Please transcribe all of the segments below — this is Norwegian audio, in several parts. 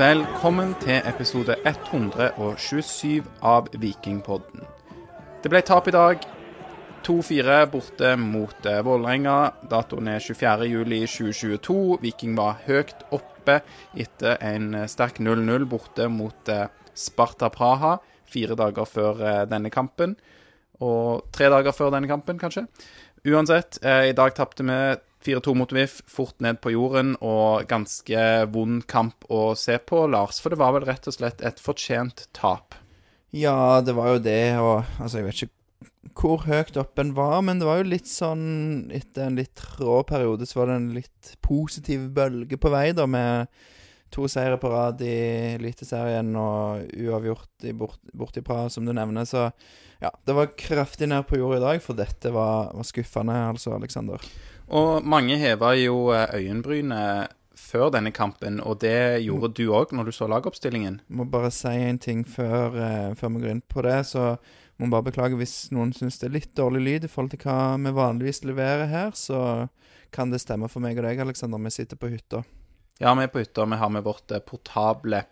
Velkommen til episode 127 av Vikingpodden. Det ble tap i dag. 2-4 borte mot eh, Vålerenga. Datoen er 24.07.2022. Viking var høyt oppe etter en eh, sterk 0-0 borte mot eh, Sparta Praha fire dager før denne kampen. Og tre dager før denne kampen, kanskje. Uansett, i dag tapte vi 4-2 mot VIF, fort ned på jorden, og ganske vond kamp å se på, Lars. For det var vel rett og slett et fortjent tap. Ja, det var jo det, og altså, jeg vet ikke hvor høyt oppe en var, men det var jo litt sånn Etter en litt rå periode så var det en litt positiv bølge på vei, da, med to seire på rad i Eliteserien og uavgjort i bort, borti Praha, som du nevner. Så ja, det var kraftig ned på jorda i dag, for dette var, var skuffende, altså, Aleksander. Og mange heva jo eh, øyenbrynet før denne kampen, og det gjorde du òg når du så lagoppstillingen. Må bare si en ting før, eh, før vi går inn på det. Så må bare beklage hvis noen syns det er litt dårlig lyd i forhold til hva vi vanligvis leverer her. Så kan det stemme for meg og deg, Aleksander. Vi sitter på hytta. Ja, vi er på hytta. Vi har med vårt eh, portable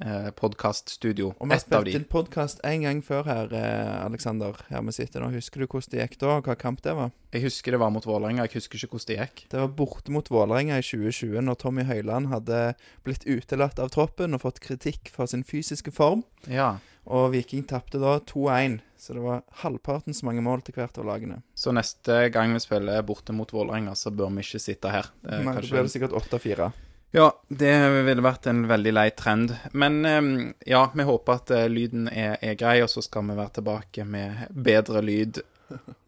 eh, podkaststudio. Og vi har spilt inn podkast en gang før her, eh, Aleksander. Her vi sitter nå. Husker du hvordan det gikk da, og hva kamp det var? Jeg husker det var mot Vålerenga. Jeg husker ikke hvordan det gikk. Det var borte mot Vålerenga i 2020, når Tommy Høiland hadde blitt utelatt av troppen og fått kritikk for sin fysiske form. Ja. Og Viking tapte da 2-1, så det var halvparten så mange mål til hvert av lagene. Så neste gang vi spiller borte mot Vålerenga, så bør vi ikke sitte her. Det er Men da kanskje- blir det sikkert 8-4. Ja, det ville vært en veldig lei trend. Men eh, ja, vi håper at eh, lyden er, er grei, og så skal vi være tilbake med bedre lyd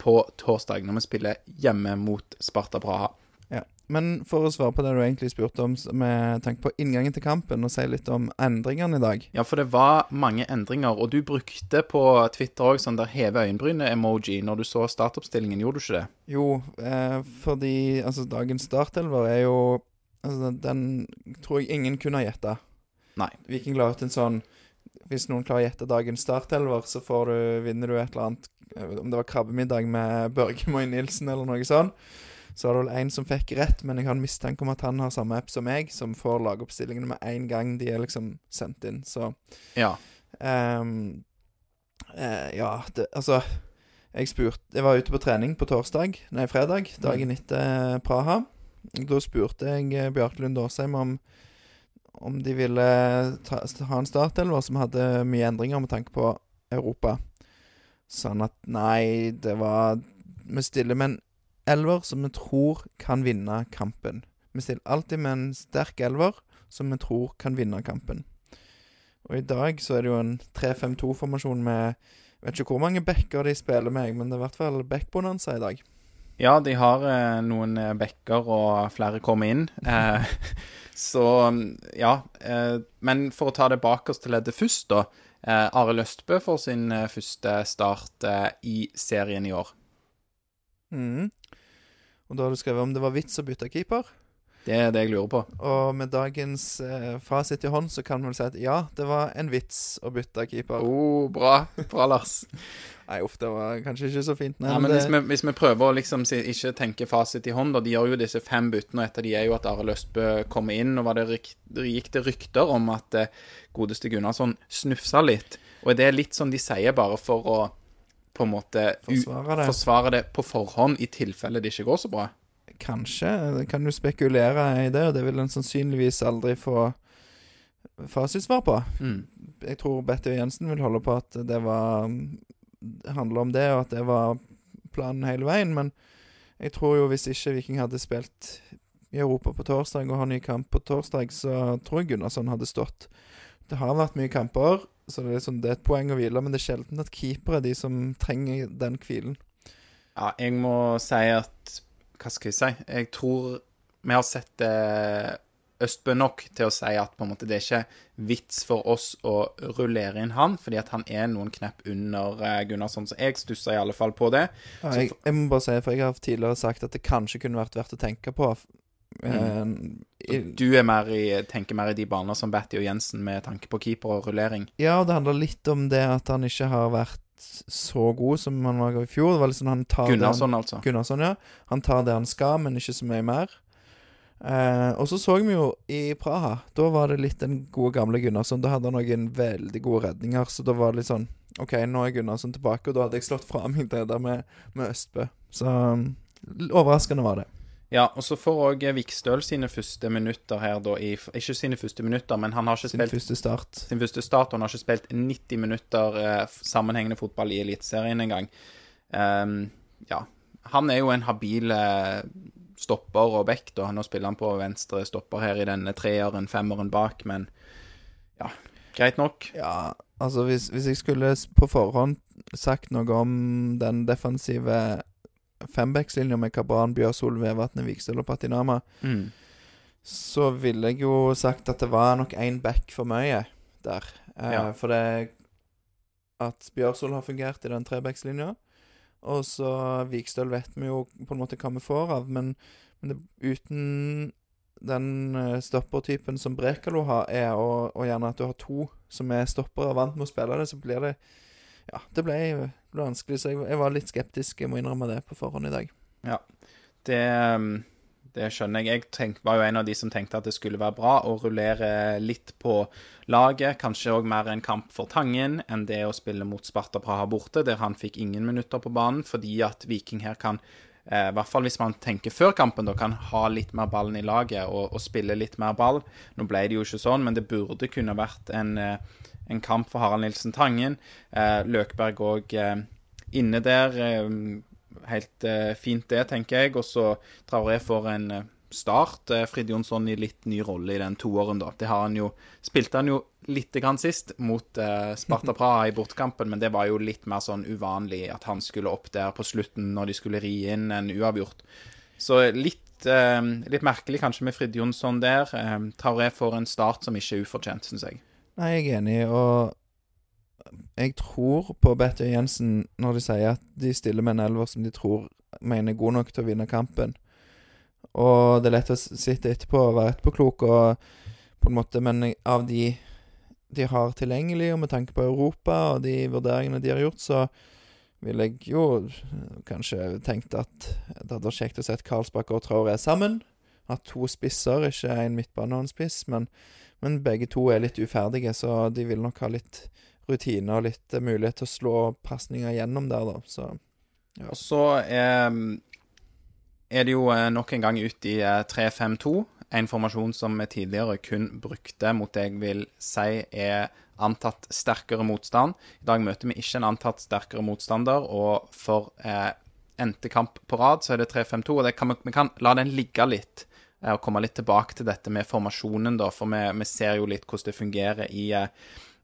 på torsdag, når vi spiller hjemme mot Sparta Braha. Ja. Men for å svare på det du egentlig spurte om, med tanke på inngangen til kampen, og si litt om endringene i dag. Ja, for det var mange endringer, og du brukte på Twitter òg sånn der heve øyenbrynet-emoji når du så startoppstillingen, gjorde du ikke det? Jo, eh, fordi altså, dagens startelver er jo Altså, den tror jeg ingen kunne ha gjetta. Nei. Viking la ut en sånn Hvis noen klarer å gjette dagens startelver, så får du, vinner du et eller annet Om det var krabbemiddag med Børge Moy Nilsen eller noe sånt. Så var det vel en som fikk rett, men jeg har en mistanke om at han har samme app som meg, som får lagoppstillingene med en gang de er liksom sendt inn. Så Ja. Um, uh, ja, det, altså Jeg spurte Jeg var ute på trening på torsdag, nei, fredag, dagen etter Praha. Da spurte jeg eh, Bjarte Lund Aasheim om om de ville ta, ha en startelver som hadde mye endringer med tanke på Europa. Sånn at nei, det var Vi stiller med en elver som vi tror kan vinne kampen. Vi stiller alltid med en sterk elver som vi tror kan vinne kampen. Og i dag så er det jo en 3-5-2-formasjon med Jeg vet ikke hvor mange backer de spiller med, men det er i hvert fall backbonanza i dag. Ja, de har eh, noen eh, bekker, og flere kommer inn. Eh, så ja. Eh, men for å ta det bakerst til leddet først, da. Eh, Arild Østbø får sin eh, første start i serien i år. Mm. Og da har du skrevet om det var vits å bytte keeper. Det er det jeg lurer på. Og med dagens eh, fasit i hånd så kan vi vel si at ja, det var en vits å bytte keeper. Oh, bra. Bra, Lars. Nei, uff, det var kanskje ikke så fint. Nei, Ja, men det, hvis vi, hvis vi prøver å liksom ikke tenke fasit i hånd, da. De gjør jo disse fem byttene, og et av de er jo at Arild Østbø kommer inn. Og var det gikk det rykter om at eh, godeste Gunnarsson snufsa litt. Og det er litt sånn de sier bare for å på en måte Forsvare det. forsvare det på forhånd, i tilfelle det ikke går så bra. Kanskje. Det kan du spekulere i det, og det vil en sannsynligvis aldri få fasitsvar på. Mm. Jeg tror Betty og Jensen vil holde på at det var Det handler om det, og at det var planen hele veien. Men jeg tror jo hvis ikke Viking hadde spilt i Europa på torsdag og har ny kamp på torsdag, så tror jeg Gunnarsson hadde stått. Det har vært mye kamper, så det er, liksom, det er et poeng å hvile, men det er sjelden at keepere er de som trenger den hvilen. Ja, jeg må si at Hva skal jeg si? Jeg tror vi har sett eh, Østbø nok til å si at på en måte det er ikke vits for oss å rullere inn han, fordi at han er noen knepp under eh, Gunnarsson. Så jeg stusser i alle fall på det. Ja, jeg, jeg må bare si, for jeg har tidligere sagt at det kanskje kunne vært verdt å tenke på. Mm. i, Du er mer i, tenker mer i de baner som Batty og Jensen med tanke på keeper og rullering. ja, og det handler litt om det at han ikke har vært så god som han var i fjor. Det var liksom han tar det han- Gunnarsson, altså. Gunnarsson, ja. Han tar det han skal, men ikke så mye mer. Eh, og så så vi jo i Praha. Da var det litt den gode gamle Gunnarsson. Da hadde han noen veldig gode redninger, så da var det litt sånn OK, nå er Gunnarsson tilbake, og da hadde jeg slått fra meg det der med, med Østbø. Så overraskende var det. Ja, og så får òg Vikstøl sine første minutter her, da i Ikke sine første minutter, men han har ikke Sin spilt første start. sin første start, og han har ikke spilt 90 minutter eh, sammenhengende fotball i Eliteserien engang. Um, ja. Han er jo en habil eh, stopper og back, da. Nå spiller han på venstre stopper her i denne treeren, femmeren bak, men ja, greit nok. Ja, altså hvis, hvis jeg skulle på forhånd sagt noe om den defensive fembackslinja med Kabran, Bjørsol, Vevatnet, Viksel og Patinama, Mm. så ville jeg jo sagt at det var nok én back for mye der. Eh, Ja. For det at Bjørsol har fungert i den trebackslinja. Og så Vikstøl vet vi jo på en måte hva vi får av, men, men det, uten den eh, stoppertypen som Brekalo har, er, og, og gjerne at du har to som er stoppere og vant med å spille det, så blir det Ja, det ble, ble vanskelig, så jeg, jeg var litt skeptisk, jeg må innrømme det, på forhånd i dag. Ja, Det, um, det skjønner jeg. Jeg tenk, var jo en av de som tenkte at det skulle være bra å rullere litt på laget. Kanskje òg mer en kamp for Tangen enn det å spille mot Sparta Praha borte, der han fikk ingen minutter på banen, fordi at Viking her kan eh, I hvert fall hvis man tenker før kampen, da kan ha litt mer ballen i laget og, og spille litt mer ball. Nå ble det jo ikke sånn, men det burde kunne vært en, eh, en kamp for Harald Nilsen Tangen. Eh, Løkberg òg inne der. Eh, helt eh, fint, det, tenker jeg. Og så Traoré får en eh, start. Eh, Frid Jonsson i litt ny rolle i den toåren, da. Det har han jo Spilte han jo lite grann sist mot eh, Sparta Praha i bortekampen, men det var jo litt mer sånn uvanlig at han skulle opp der på slutten når de skulle ri inn en uavgjort. Så litt, eh, litt merkelig kanskje med Frid Jonsson der. Eh, Traoré får en start som ikke er ufortjent, syns jeg. Nei, jeg er enig, og jeg tror på Bettøy Jensen når de sier at de stiller med en elver som de tror mener er god nok til å vinne kampen. Og det er lett å sitte etterpå og være etterpåklok, og på en måte, men av de de har tilgjengelig, og med tanke på Europa og de vurderingene de har gjort, så ville jeg jo kanskje tenkt at det hadde vært kjekt å at Karlsbakk og Traoré sammen. At to spisser, ikke en midtbane og en spiss, men men begge to er litt uferdige, så de vil nok ha litt rutine og litt eh, mulighet til å slå pasninger gjennom der, da. Så Og så eh, er det jo eh, nok en gang ut i eh, 3-5-2. En formasjon som vi tidligere kun brukte mot det jeg vil si er antatt sterkere motstand. I dag møter vi ikke en antatt sterkere motstander, og for eh, n-te kamp på rad så er det 3-5-2. Og det kan, vi, kan la den ligge litt eh, og komme litt tilbake til dette med formasjonen, da, for vi, vi ser jo litt hvordan det fungerer i, eh,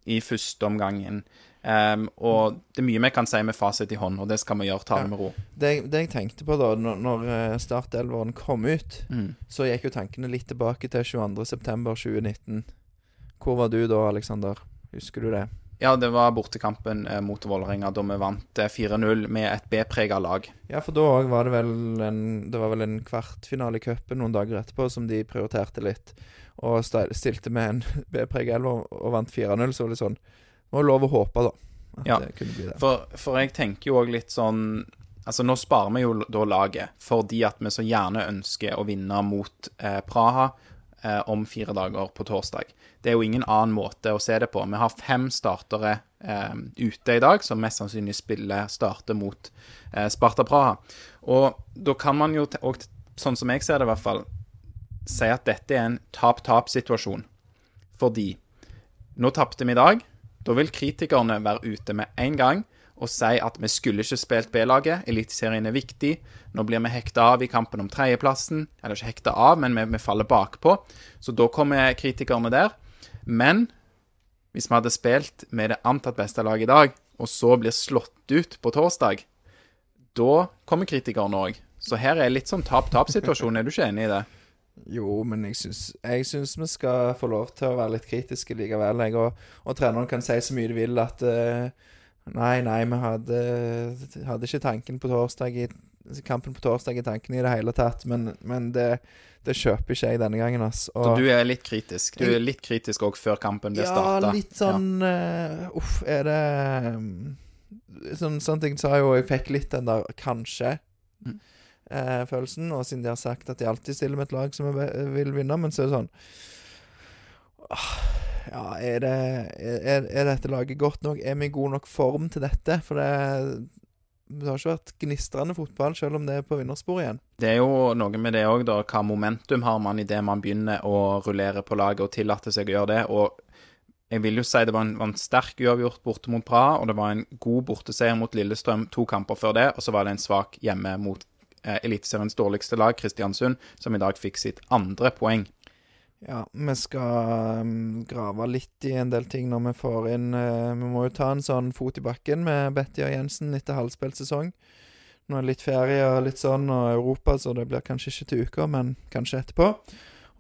i første omgangen. Um, og det er mye vi kan si med fasit i hånd, og det skal vi gjøre. Ta det med ro. det, det jeg tenkte på da når, når eh, startelveren kom ut, Mm. så gikk jo tankene litt tilbake til 22.9.2019. Hvor var du da, Aleksander? Husker du det? Ja, det var bortekampen eh, mot Vålerenga da vi vant eh, 4-0 med et B-prega lag. Ja, for da òg var det vel en Det var vel en kvartfinale i cupen noen dager etterpå som de prioriterte litt. Og stilte med en B-preg 11 og vant 4-0, så var det sånn Det var lov å håpe, da. At Ja. det kunne bli det. For, for jeg tenker jo òg litt sånn Altså, nå sparer vi jo da laget fordi at vi så gjerne ønsker å vinne mot eh, Praha eh, om fire dager på torsdag. Det er jo ingen annen måte å se det på. Vi har fem startere eh, ute i dag, som mest sannsynlig spiller starter mot eh, Sparta Praha. Og da kan man jo, og, sånn som jeg ser det i hvert fall, si at dette er en tap-tap-situasjon. Fordi nå tapte vi i dag. Da vil kritikerne være ute med en gang og si at vi skulle ikke spilt B-laget. Eliteserien er viktig. Nå blir vi hekta av i kampen om tredjeplassen. Eller ikke hekta av, men vi, vi faller bakpå. Så da kommer kritikerne der. Men hvis vi hadde spilt med det antatt beste laget i dag, og så blir slått ut på torsdag, da kommer kritikerne òg. Så her er litt sånn tap-tap-situasjon. Er du ikke enig i det? Jo, men jeg syns, jeg syns vi skal få lov til å være litt kritiske likevel. Jeg, og, og treneren kan si så mye de vil at uh, Nei, nei, vi hadde, hadde ikke tanken på torsdag i kampen på torsdag i tankene i det hele tatt. Men, men det, det kjøper ikke jeg denne gangen, ass. Så du er litt kritisk? Du er litt kritisk òg før kampen blir ja, starta? litt sånn uh, Uff, er det um, Sånn, ting sa jo Jeg fikk litt den der 'kanskje'. Mm. Eh, følelsen. Og siden de har sagt at de alltid stiller med et lag som vi vil vinne, men så er det sånn Ja, er, det, er, er dette laget godt nok? Er vi i god nok form til dette? For det, det har ikke vært gnistrende fotball, selv om det er på vinnerspor igjen. Det er jo noe med det òg, da. Hva momentum har man idet man begynner å rullere på laget og tillater seg å gjøre det? Og jeg vil jo si det var en, var en sterk uavgjort borte mot Praha, og det var en god borteseier mot Lillestrøm to kamper før det, og så var det en svak hjemme mot eh, Eliteseriens dårligste lag, Kristiansund, som i dag fikk sitt andre poeng. Ja, vi skal um, grave litt i en del ting når vi får inn uh, Vi må jo ta en sånn fot i bakken med Betty og Jensen etter halvspilt sesong. Nå er det litt ferie og litt sånn, og Europa, så det blir kanskje ikke til uka, men kanskje etterpå.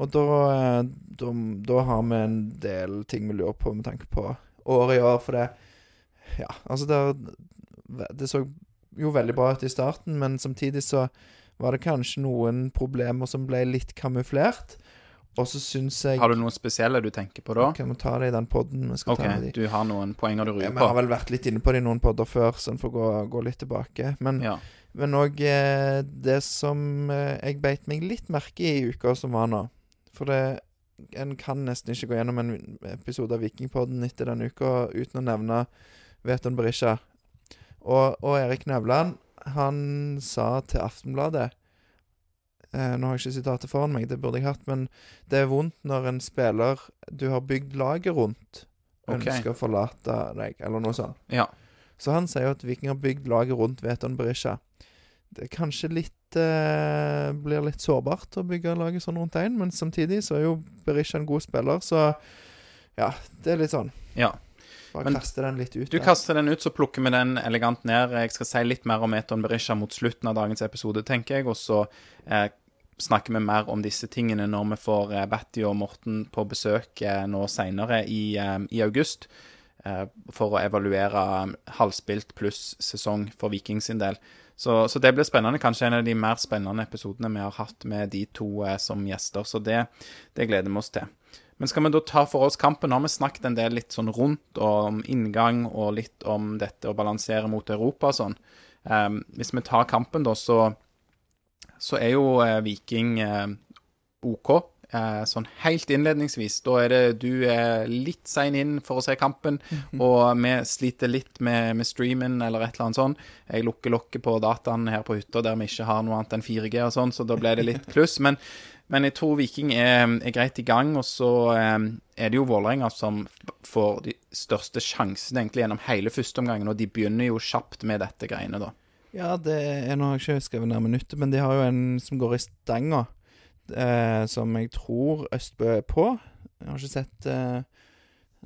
Og da, uh, da, da har vi en del ting vi lurer på med tanke på året i år, for det Ja, altså, det, det så jo veldig bra ut i starten, men samtidig så var det kanskje noen problemer som ble litt kamuflert. Og så syns jeg Har du noen spesielle du tenker på da? Kan vi ta det i den poden vi OK, de? du har noen poenger du Ja, ryker Vi på? har vel vært litt inne på det i noen podder før, så en får gå, gå litt tilbake. Men Ja. òg eh, det som eh, jeg beit meg litt merke i i uka som var nå. For det En kan nesten ikke gå gjennom en episode av Vikingpodden etter denne uka uten å nevne Veton Berisha. Og, og Erik Nevland, han sa til Aftenbladet eh, Nå har jeg ikke sitatet foran meg, det burde jeg hatt, men det er vondt når en spiller du har bygd laget rundt, ønsker ønsker å forlate deg, eller noe sånt. ja. Så han sier jo at Viking har bygd laget rundt Veton Berisha. Det er kanskje litt eh, Blir litt sårbart å bygge laget sånn rundt én, men samtidig så er jo Berisha en god spiller, så ja, det er litt sånn. ja. Bare Men kaste den litt ut. Du der. kaster den ut, så plukker vi den elegant ned. Jeg skal si litt mer om Eton Berisha mot slutten av dagens episode, tenker jeg. Og så eh, snakker vi mer om disse tingene når vi får eh, Batty og Morten på besøk eh, nå seinere i, eh, i august. Eh, for å evaluere eh, halvspilt pluss sesong for Viking sin del. Så, så det blir spennende. Kanskje en av de mer spennende episodene vi har hatt med de to som gjester. Så det, det gleder vi oss til. Men skal vi da ta for oss kampen? Nå har vi snakket en del litt sånn rundt om inngang og litt om dette å balansere mot Europa og sånn. Um, hvis vi tar kampen, da, så, så er jo eh, Viking eh, OK. Eh, sånn helt innledningsvis. Da er det du er litt sein inn for å se kampen, og vi sliter litt med, med streamen eller et eller annet sånn. Jeg lukker lokket på dataen her på hytta der vi ikke har noe annet enn 4G og sånn, så da ble det litt kluss. Men, men jeg tror Viking er, er greit i gang, og så er det jo Vålerenga som får de største sjansene egentlig gjennom hele førsteomgangen, og de begynner jo kjapt med dette greiene, da. Ja, det er Nå jeg ikke skrevet ned minuttet, men de har jo en som går i stanga, eh, som jeg tror Østbø er på. Jeg har ikke sett eh,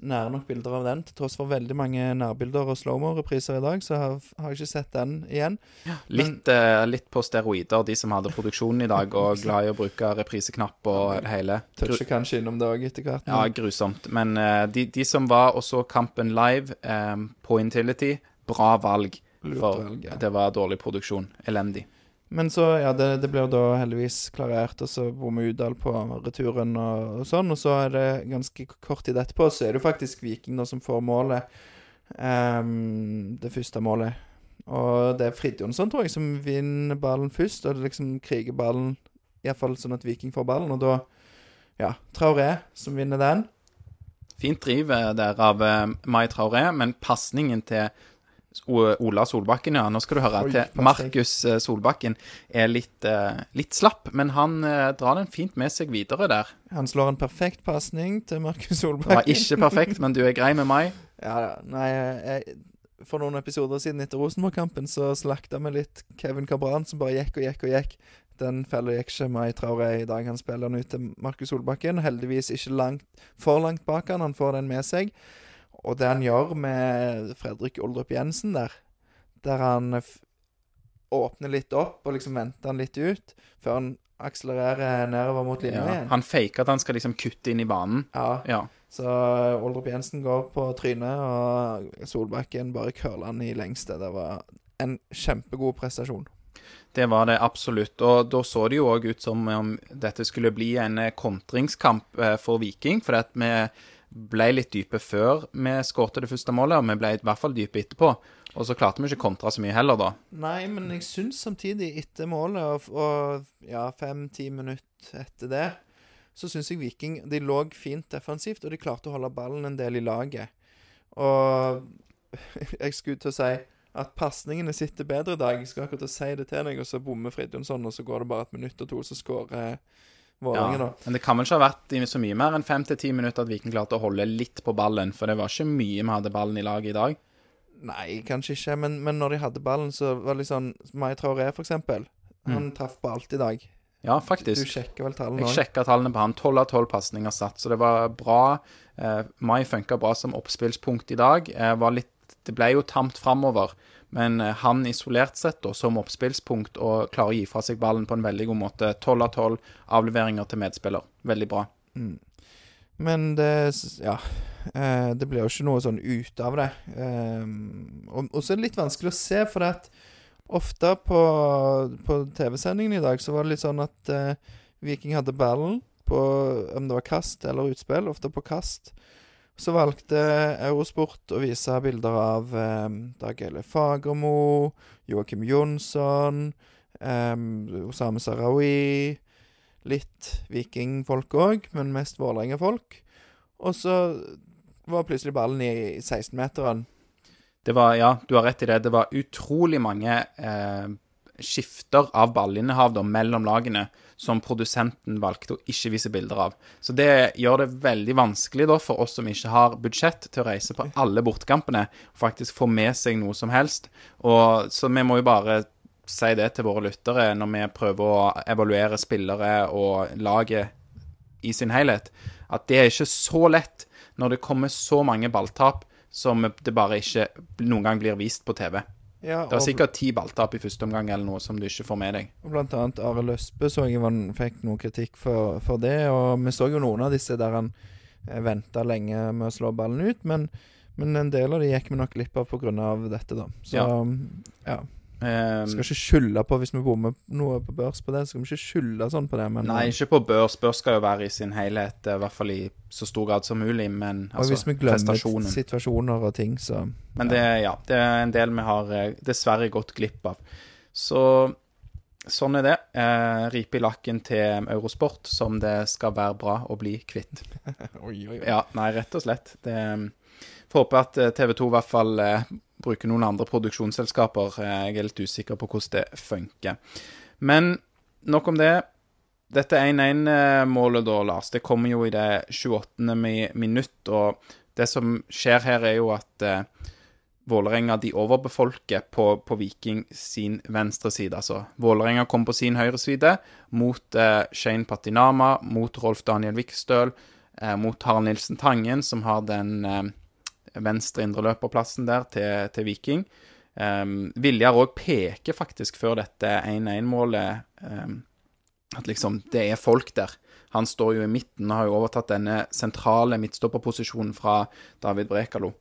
nære nok bilder av den. Til tross for veldig mange nærbilder og slow-mo-repriser i dag, så har, har jeg ikke sett den igjen. Litt, eh, litt på steroider, de som hadde produksjonen i dag, og glad i å bruke repriseknapp og det hele. Toucher kanskje innom det òg etter hvert. ja, grusomt. Men eh, de, de som var og så kampen live eh, på Intility, bra valg. Lurt For valg, ja. det var dårlig produksjon. Elendig. Men så, ja, det, det blir da heldigvis klarert, og så bor vi Udal på returen og, og sånn. Og så er det ganske kort tid etterpå, så er det jo faktisk Viking da som får målet. Um, det første målet. Og det er Fridtjonsson, tror jeg, som vinner ballen først. Og det liksom kriger ballen, iallfall sånn at Viking får ballen. Og da, ja, Traoré som vinner den. Fint driv eh, der av eh, Mai Traoré, men pasningen til Ola Solbakken, ja, nå skal du høre, Oi, til. Markus eh, Solbakken, er litt, eh, litt slapp, men han eh, drar den fint med seg videre der. Han slår en perfekt pasning til Markus Solbakken. Det var ikke perfekt, men du er grei med meg. Ja. Nei, jeg, for noen episoder siden etter Rosenborg-kampen så slakta vi litt Kevin Cabran, som bare gikk og gikk og gikk. Den fella gikk ikke Mai Traoré i dag. Han spiller den ut til Markus Solbakken. Heldigvis ikke langt, for langt bak han. Han får den med seg. Og det han gjør med Fredrik Oldrup Jensen der, der han åpner litt opp og liksom venter han litt ut, før han akselererer nedover mot linja Ja, igjen. han faker at han skal liksom kutte inn i banen. Ja, Ja. så Oldrup Jensen går på trynet, og Solbakken bare curler han i lengste. Det var en kjempegod prestasjon. Det var det absolutt. Og da så det jo òg ut som om dette skulle bli en eh, kontringskamp eh, for Viking. For at vi ble litt dype før vi skårte det første målet, og vi ble i hvert fall dype etterpå. Og så klarte vi ikke kontra så mye heller, da. Nei, men jeg syns samtidig, etter målet og, og ja, fem-ti minutter etter det, så syns jeg Viking De lå fint defensivt, og de klarte å holde ballen en del i laget. Og jeg skulle til å si at pasningene sitter bedre i dag. Jeg skal akkurat si det til deg, og så bommer Fridtjonsson, og så går det bare et minutt og to, så skårer Vålerenga, Ja, da. men det kan vel ikke ha vært i så mye mer enn fem til ti minutter at Viking klarte å holde litt på ballen, for det var ikke mye vi hadde ballen i laget i dag. Nei, kanskje ikke, men, men når de hadde ballen, så var det litt sånn Mai Traoré, for eksempel. Han traff på alt i dag. Ja, faktisk. Du sjekker vel tallene Jeg sjekka tallene på han. Tolv av tolv pasninger satt, så det var bra. Eh, Mai funka bra som oppspillspunkt i dag. Eh, var litt, det ble jo tamt framover, men eh, han isolert sett da, som oppspillspunkt og klarer å gi fra seg ballen på en veldig god måte. Tolv av tolv avleveringer til medspiller. Veldig bra. Men det Ja. Eh, det blir jo ikke noe sånn ut av det. Eh, og, og så er det litt vanskelig å se, for at ofte på, på TV-sendingen i dag så var det litt sånn at eh, Viking hadde ballen på om det var kast eller utspill, ofte på kast. Så valgte Eurosport å vise bilder av eh, Dag Eile Fagermo, Joakim Jonsson, eh, Osame Sarawi Litt vikingfolk òg, men mest Vålerenga-folk. Og så var plutselig ballen i 16-meteren. Det var, ja, du har rett i det. Det var utrolig mange eh, skifter av ballinnehav da, mellom lagene som produsenten valgte å ikke vise bilder av. Så det gjør det veldig vanskelig da for oss som ikke har budsjett til å reise på alle bortekampene, faktisk få med seg noe som helst. Og, så vi må jo bare si det til våre lyttere når vi prøver å evaluere spillere og laget i sin helhet, at det er ikke så lett når det kommer så mange balltap som det bare ikke noen gang blir vist på TV. Ja, Det var sikkert ti balltap i første omgang eller noe som du ikke får med deg. og blant annet Arild Østbø så jeg han fikk noe kritikk for, for det. Og vi så jo noen av disse der han eh, venta lenge med å slå ballen ut. Men, men en del av det gikk vi nok glipp av pga. dette, da. Så Ja. ja. Um, Skal ikke skylde på hvis vi bommer noe på børs på det. Skal vi ikke skylde sånn på det. Men, nei, ikke på børs. Børs skal jo være i sin helhet, eh, i hvert fall i så stor grad som mulig, men og altså hvis vi glemmer situasjoner og ting, så Men det, ja, det er en del vi har eh, dessverre gått glipp av. Så sånn er det. Eh, ripe i lakken til Eurosport, som det skal være bra å bli kvitt. Oi, oi, oi. Ja, nei, rett og slett. Det Får håpe at TV 2 i hvert fall eh, bruker noen andre produksjonsselskaper. Eh, jeg er litt usikker på hvordan det funker. Men nok om det. Dette 1-1-målet, da, Lars, det kommer jo i det 28. mi- minutt. Og det som skjer her, er jo at eh, Vålerenga de overbefolker på, på Viking sin venstre side. Altså Vålerenga kommer på sin høyre side mot eh, Shane Patinama, mot Rolf Daniel Vikstøl, eh, mot Harald Nilsen Tangen, som har den eh, venstre indreløperplassen der til, til Viking. Um, Viljar òg peker faktisk før dette 1-1-målet um, at liksom det er folk der. Han står jo i midten og har jo overtatt denne sentrale midtstopperposisjonen fra David Brekalo.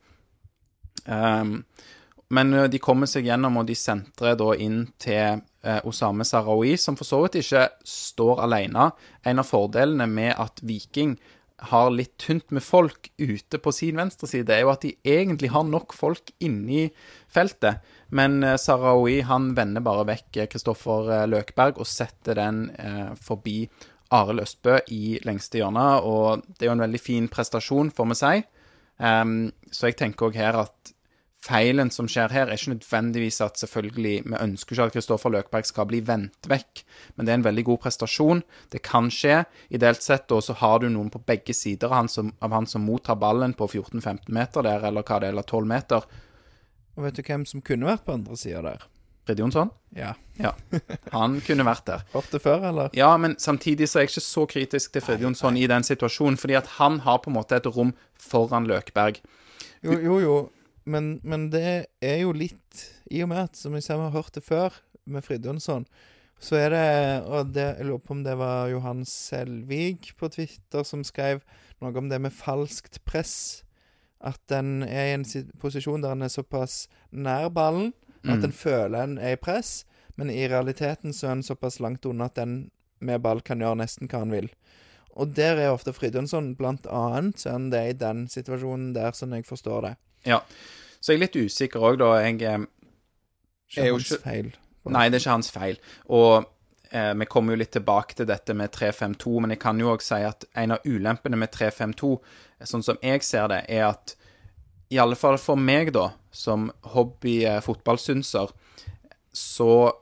Um, men de kommer seg gjennom, og de sentrer da inn til eh, Osame Sarawi, som for så vidt ikke står alene. En av fordelene med at Viking har litt tynt med folk ute på sin venstreside, er jo at de egentlig har nok folk inni feltet. Men eh, Sarawi han vender bare vekk eh, Kristoffer eh, Løkberg og setter den eh, forbi Arild Østbø i lengste hjørne. Og det er jo en veldig fin prestasjon, får vi si. Så jeg tenker òg her at feilen som skjer her, er ikke nødvendigvis at selvfølgelig Vi ønsker ikke at Kristoffer Løkberg skal bli vendt vekk, men det er en veldig god prestasjon. Det kan skje. Ideelt sett da så har du noen på begge sider av han som, av han som mottar ballen på 14-15 meter der, eller hva det er, eller 12 meter. Og vet du hvem som kunne vært på andre sida der? Frid Jonsson? Ja. Ja. Han kunne vært der. Hørt det før, eller? Ja, men samtidig så er jeg ikke så kritisk til Frid Jonsson i den situasjonen, fordi at han har på en måte et rom foran Løkberg. Jo, jo, jo. Men, men det er jo litt I og med at, som jeg sa, vi har hørt det før med Fridtjonsson, så er det Og det, jeg lurer på om det var Johan Selvik på Twitter som skrev noe om det med falskt press. At en er i en posisjon der en er såpass nær ballen at Mm. føler en er i press, men i realiteten så er en såpass langt unna at en med ball kan gjøre nesten hva han vil. Og der er ofte Fridtjonsson blant annet, så er han det i den situasjonen der, sånn jeg forstår det. Ja. Så jeg er litt usikker òg, da. Jeg eh, Ikke er jo hans ikke- feil. Nei, det er ikke hans feil. Og eh, vi kommer jo litt tilbake til dette med 3-5-2, men jeg kan jo òg si at en av ulempene med 3-5-2, sånn som jeg ser det, er at i alle fall for meg, da, som hobby eh, så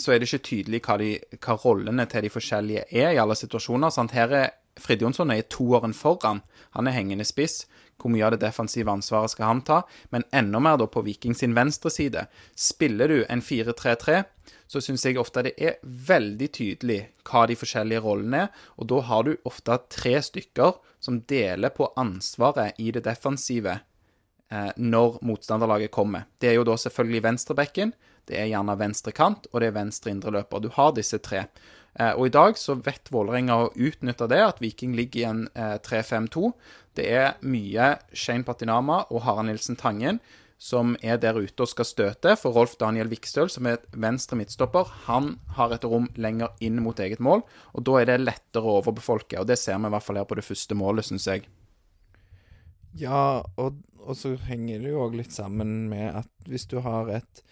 så er det ikke tydelig hva, de, hva rollene til de forskjellige er i alle situasjoner. Sant? Her er Frid Jonsson er toåren foran. Han er hengende spiss. Hvor mye av det defensive ansvaret skal han ta? Men enda mer da på Viking sin venstre side. Spiller du en 4-3-3, så syns jeg ofte det er veldig tydelig hva de forskjellige rollene er. Og da har du ofte tre stykker som deler på ansvaret i det defensive eh, når motstanderlaget kommer. Det er jo da selvfølgelig venstrebekken, det er gjerne venstre kant, og det er venstre indreløper. Du har disse tre. Eh, og i dag så vet Vålerenga å utnytte det, at Viking ligger i en eh, 3-5-2. Det er mye Shane Patinama og Harald Nilsen Tangen som er der ute og skal støte. For Rolf Daniel Vikstøl, som er venstre midtstopper, han har et rom lenger inn mot eget mål, og da er det lettere å overbefolke. Og det ser vi i hvert fall her på det første målet, syns jeg. Ja, og, og så henger det jo òg litt sammen med at hvis du har et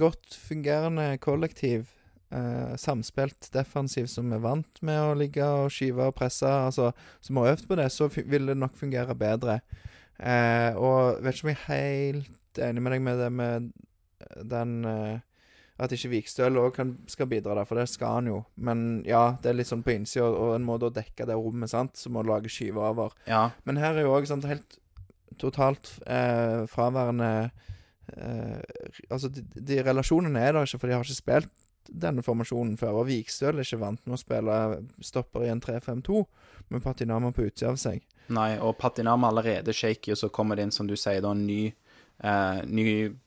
godt fungerende kollektiv, eh, samspilt defensiv som er vant med å ligge og skyve og presse, altså som har øvd på det, så vil det nok fungere bedre. Eh, og vet ikke om jeg er helt enig med deg med det med den eh, At ikke Vikstøl òg skal bidra der, for det skal han jo. Men ja, det er litt sånn på innsida, og en må da dekke det rommet, sant, som å lage skyve over. Ja, Men her er jo òg helt totalt eh, fraværende eh, Altså, de, de relasjonene er der ikke, for de har ikke spilt denne formasjonen før. Og Vikstøl er ikke vant med å spille stopper i en 3-5-2 med Patinama på utsida av seg. Nei, og Patinama er allerede shaky, og så kommer det inn, som du sier, da, en ny, eh, ny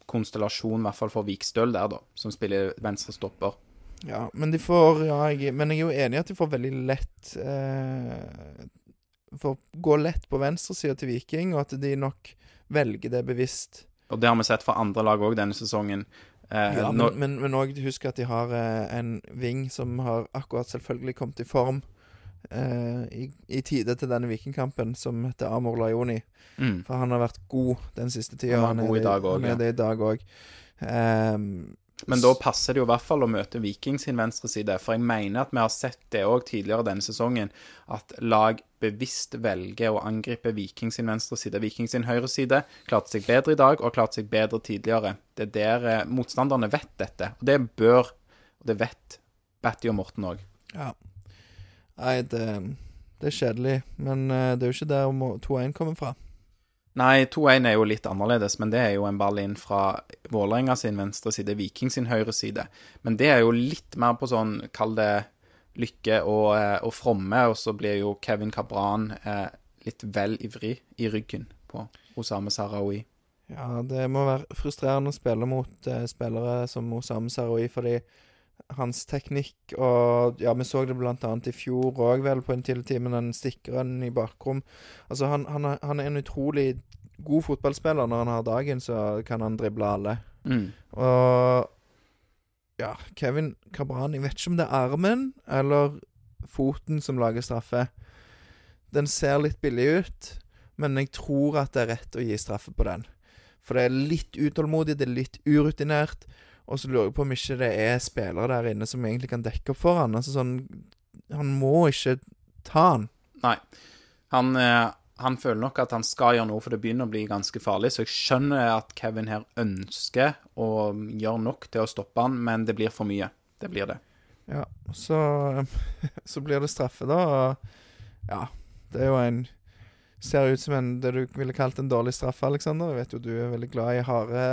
konstellasjon, i hvert fall for Vikstøl der, da, som spiller venstre stopper. Ja, men de får Ja, jeg, men jeg er jo enig i at de får veldig lett eh, Får gå lett på venstresida til Viking, og at de nok velger det bevisst. Og det har vi sett fra andre lag òg denne sesongen. Eh, Ja, når, men, òg husk at de har eh, en ving som har akkurat selvfølgelig kommet i form eh, i, i tide til denne vikingkampen, som heter Amor Lajoni. mm, For han har vært god den siste tida. Han er god i dag er ja. det i dag òg. Men da passer det jo i hvert fall å møte Viking sin venstre side, for jeg mener at vi har sett det òg tidligere denne sesongen, at lag bevisst velger å angripe Viking sin venstre side. Viking sin høyre side klarte seg bedre i dag og klarte seg bedre tidligere. Det er der eh, motstanderne vet dette, og det bør, og det vet Batty og Morten òg. ja. Nei, det, det er kjedelig, men eh, det er jo ikke der 2-1 kommer fra. Nei, 2-1 er jo litt annerledes, men det er jo en ball inn fra Vålerenga sin venstre side, Viking sin høyre side. Men det er jo litt mer på sånn, kall det lykke og, eh, og fromme, og så blir jo Kevin Cabran eh, litt vel ivrig i ryggen på Osame Sarawi. Ja, det må være frustrerende å spille mot eh, spillere som Osame Sarawi, fordi hans teknikk og Ja, vi så det blant annet i fjor òg, vel, på en tidlig time, den stikkeren i bakrom. Altså, han, han, han er en utrolig god fotballspiller. Når han har dagen, så kan han drible alle. Mm. Og Ja, Kevin Cabran Jeg vet ikke om det er armen eller foten som lager straffe. Den ser litt billig ut, men jeg tror at det er rett å gi straffe på den. For det er litt utålmodig, det er litt urutinert. Og så lurer jeg på om ikke det er spillere der inne som egentlig kan dekke opp for han. Altså sånn Han må ikke ta han. Nei. Han, eh, han føler nok at han skal gjøre noe, for det begynner å bli ganske farlig. Så jeg skjønner at Kevin her ønsker å gjøre nok til å stoppe han, men det blir for mye. Det blir det. Ja, så, så blir det straffe, da. Og ja, det er jo en Ser ut som en, det du ville kalt en dårlig straffe, Aleksander. Jeg vet jo du er veldig glad i harde,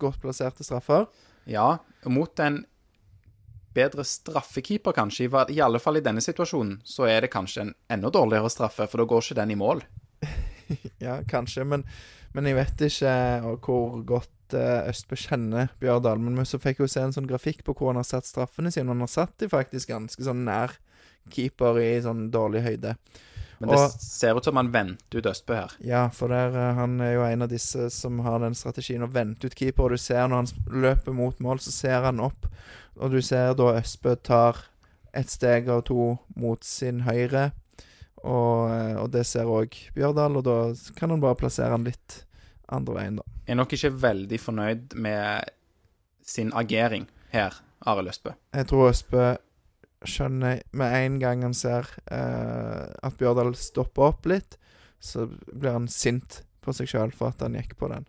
godt plasserte straffer. Ja, mot en bedre straffekeeper, kanskje, i alle fall i denne situasjonen, så er det kanskje en enda dårligere straffe, for da går ikke den i mål. Ja, kanskje, men, men jeg vet ikke hvor godt eh, Østbø kjenner Bjørdal. Men så fikk jo se en sånn grafikk på hvor han har satt straffene sine. Han har satt de faktisk ganske sånn nær keeper i sånn dårlig høyde. Men det Og- ser ut som han venter ut Østbø her. Ja, for der, eh, han er jo en av disse som har den strategien å vente ut keeper. Og du ser når han løper mot mål, så ser han opp. Og du ser da Østbø tar et steg og to mot sin høyre. Og, eh, og det ser òg Bjørdal, og da kan han bare plassere han litt andre veien, da. Er nok ikke veldig fornøyd med sin agering her, Arild Østbø. Jeg tror Østbø skjønner med en gang han ser eh, at Bjørdal stopper opp litt, så blir han sint på seg sjøl for at han gikk på den.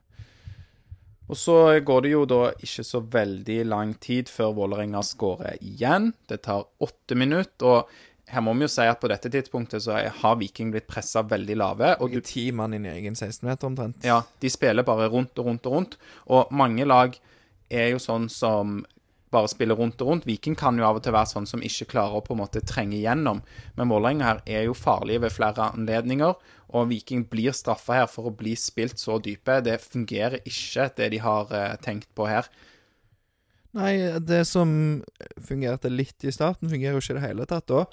Og så går det jo da ikke så veldig lang tid før Vålerenga skårer igjen. Det tar åtte minutter. og her må vi jo si at på dette tidspunktet så har Viking blitt pressa veldig lave. Og du ti mann inn i egen 16-meter omtrent. Ja, de spiller bare rundt og rundt og rundt. Og mange lag er jo sånn som bare spiller rundt og rundt. Viking kan jo av og til være sånn som ikke klarer å på en måte trenge igjennom. Men Vålerenga her er jo farlige ved flere anledninger, og Viking blir straffa her for å bli spilt så dype. Det fungerer ikke, det de har eh, tenkt på her. Nei, det som fungerte litt i starten, fungerer jo ikke i det hele tatt da.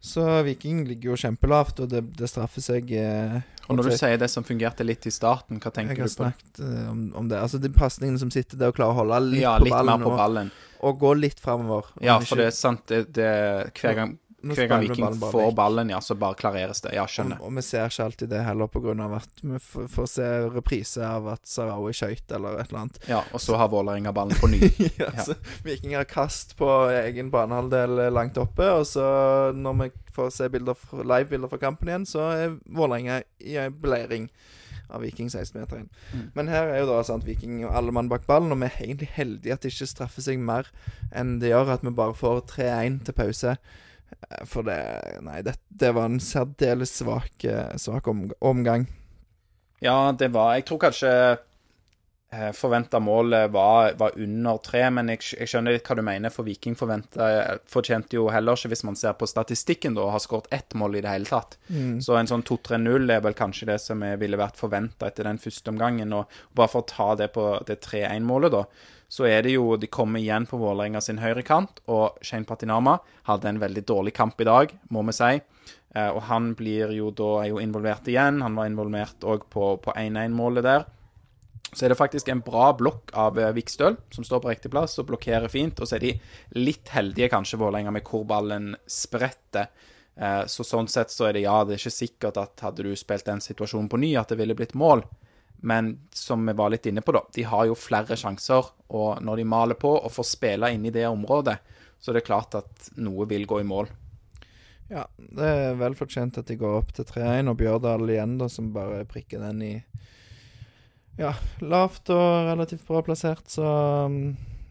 Så Viking ligger jo kjempelavt, og det, det straffer seg eh, Og når du sier det som fungerte litt i starten, hva tenker du på? Jeg har snakket eh, om, om, det. Altså de pasningene som sitter der og klarer å holde litt, ja, på, litt ballen, på ballen. Og, og gå litt framover. Ja, for det er sant. Det, det, hver gang hver gang Viking ballen får vekk. ballen, ja, så bare klareres det. Ja, skjønner. Og, og vi ser ikke alltid det heller, pga. at vi får se reprise av at Sarawi skøyt eller et eller annet. Ja, og så har Vålerenga ballen på ny. ja, ja. Så Viking har kast på egen banehalvdel langt oppe, og så når vi får se live-bilder fra kampen igjen, så er Vålerenga i en beleiring av Viking 16-meteren. Mm. Men her er jo da sant, Viking og alle mann bak ballen, og vi er egentlig heldige at det ikke straffer seg mer enn det gjør at vi bare får 3-1 til pause. Eh, for det Nei, det, det var en særdeles svak, eh, svak om, omgang. Ja, det var Jeg tror kanskje eh, forventa målet var, var, under tre, men jeg, jeg, skjønner litt hva du mener. For Viking fortjente jo heller ikke, hvis man ser på statistikken, da, å ha skåret ett mål i det hele tatt. Mm. Så en sånn 2-3-0 er vel kanskje det som ville vært forventa etter den første omgangen. Og bare for å ta det på det 3-1-målet, da så er det jo De kommer igjen på Vålerenga sin høyrekant, og Shane Patinama hadde en veldig dårlig kamp i dag, må vi si. Eh, og han blir jo da er jo involvert igjen. Han var involvert òg på, på 1-1-målet der. Så er det faktisk en bra blokk av eh, Vikstøl, som står på riktig plass og blokkerer fint. Og så er de litt heldige, kanskje, Vålerenga, med hvor ballen spretter. Eh, så sånn sett så er det ja, det er ikke sikkert at hadde du spilt den situasjonen på ny, at det ville blitt mål. Men som vi var litt inne på, da, de har jo flere sjanser. Og når de maler på og får spille inn i det området, så er det klart at noe vil gå i mål. Ja, det er vel fortjent at de går opp til 3-1, og Bjørdal igjen, da, som bare prikker den i Ja, lavt og relativt bra plassert, så mm,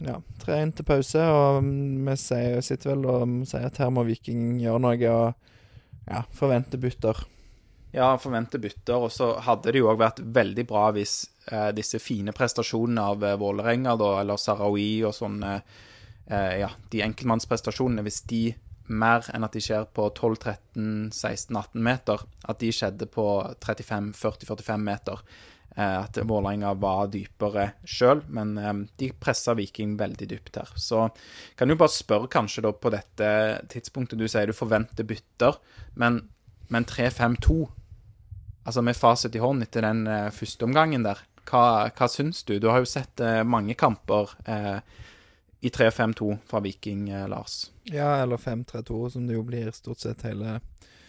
ja, 3-1 til pause, og vi sier, sitter vel og sier at her må Viking gjøre noe, og ja, forvente bytter. Ja, forventer bytter. Og så hadde det jo òg vært veldig bra hvis eh, disse fine prestasjonene av eh, Vålerenga, da, eller Sarawi og sånn, eh, ja, de enkeltmannsprestasjonene, hvis de mer enn at de skjer på 12-13-16-18 meter, at de skjedde på 35-40-45 meter. Eh, at Vålerenga var dypere sjøl, men eh, de pressa Viking veldig dypt her. Så kan du bare spørre kanskje da på dette tidspunktet Du sier du forventer bytter, men, men 3-5-2 altså med fasit i hånd etter den uh, første omgangen der, hva, hva syns du? Du har jo sett uh, mange kamper uh, i 3-5-2 fra Viking, Lars. Ja, eller 5-3-2, som det jo blir stort sett hele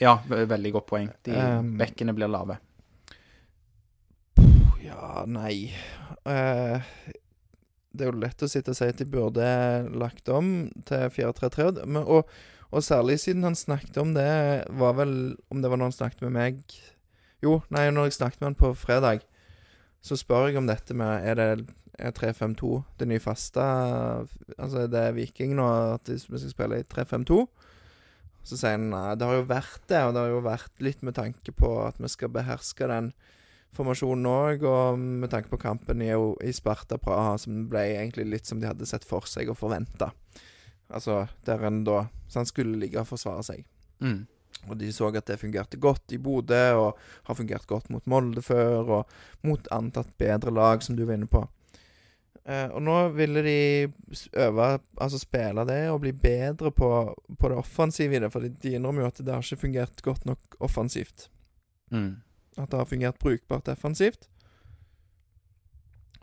Ja, veldig godt poeng. De um, bekkene blir lave. Ja, nei Det er jo lett å sitte og si at de burde lagt om til 4-3-3, og, og særlig siden han snakket om det, var vel Om det var når han snakket med meg jo, nei, når jeg snakket med han på fredag, så spør jeg om dette med Er det er 3-5-2 det nye faste Altså, er det Viking nå at vi skal spille i 3-5-2? Så sier han nei, det har jo vært det, og det har jo vært litt med tanke på at vi skal beherske den formasjonen òg, og med tanke på kampen i, i Sparta Praha, som ble egentlig litt som de hadde sett for seg og forventa. Altså der en da Så han skulle ligge og forsvare seg. Mm. Og de så at det fungerte godt i Bodø, og har fungert godt mot Molde før, og mot antatt bedre lag, som du var inne på. Eh, og nå ville de øve, altså spille det, og bli bedre på, på det offensive i det. For de innrømmer jo at det har ikke fungert godt nok offensivt. Mm. At det har fungert brukbart defensivt,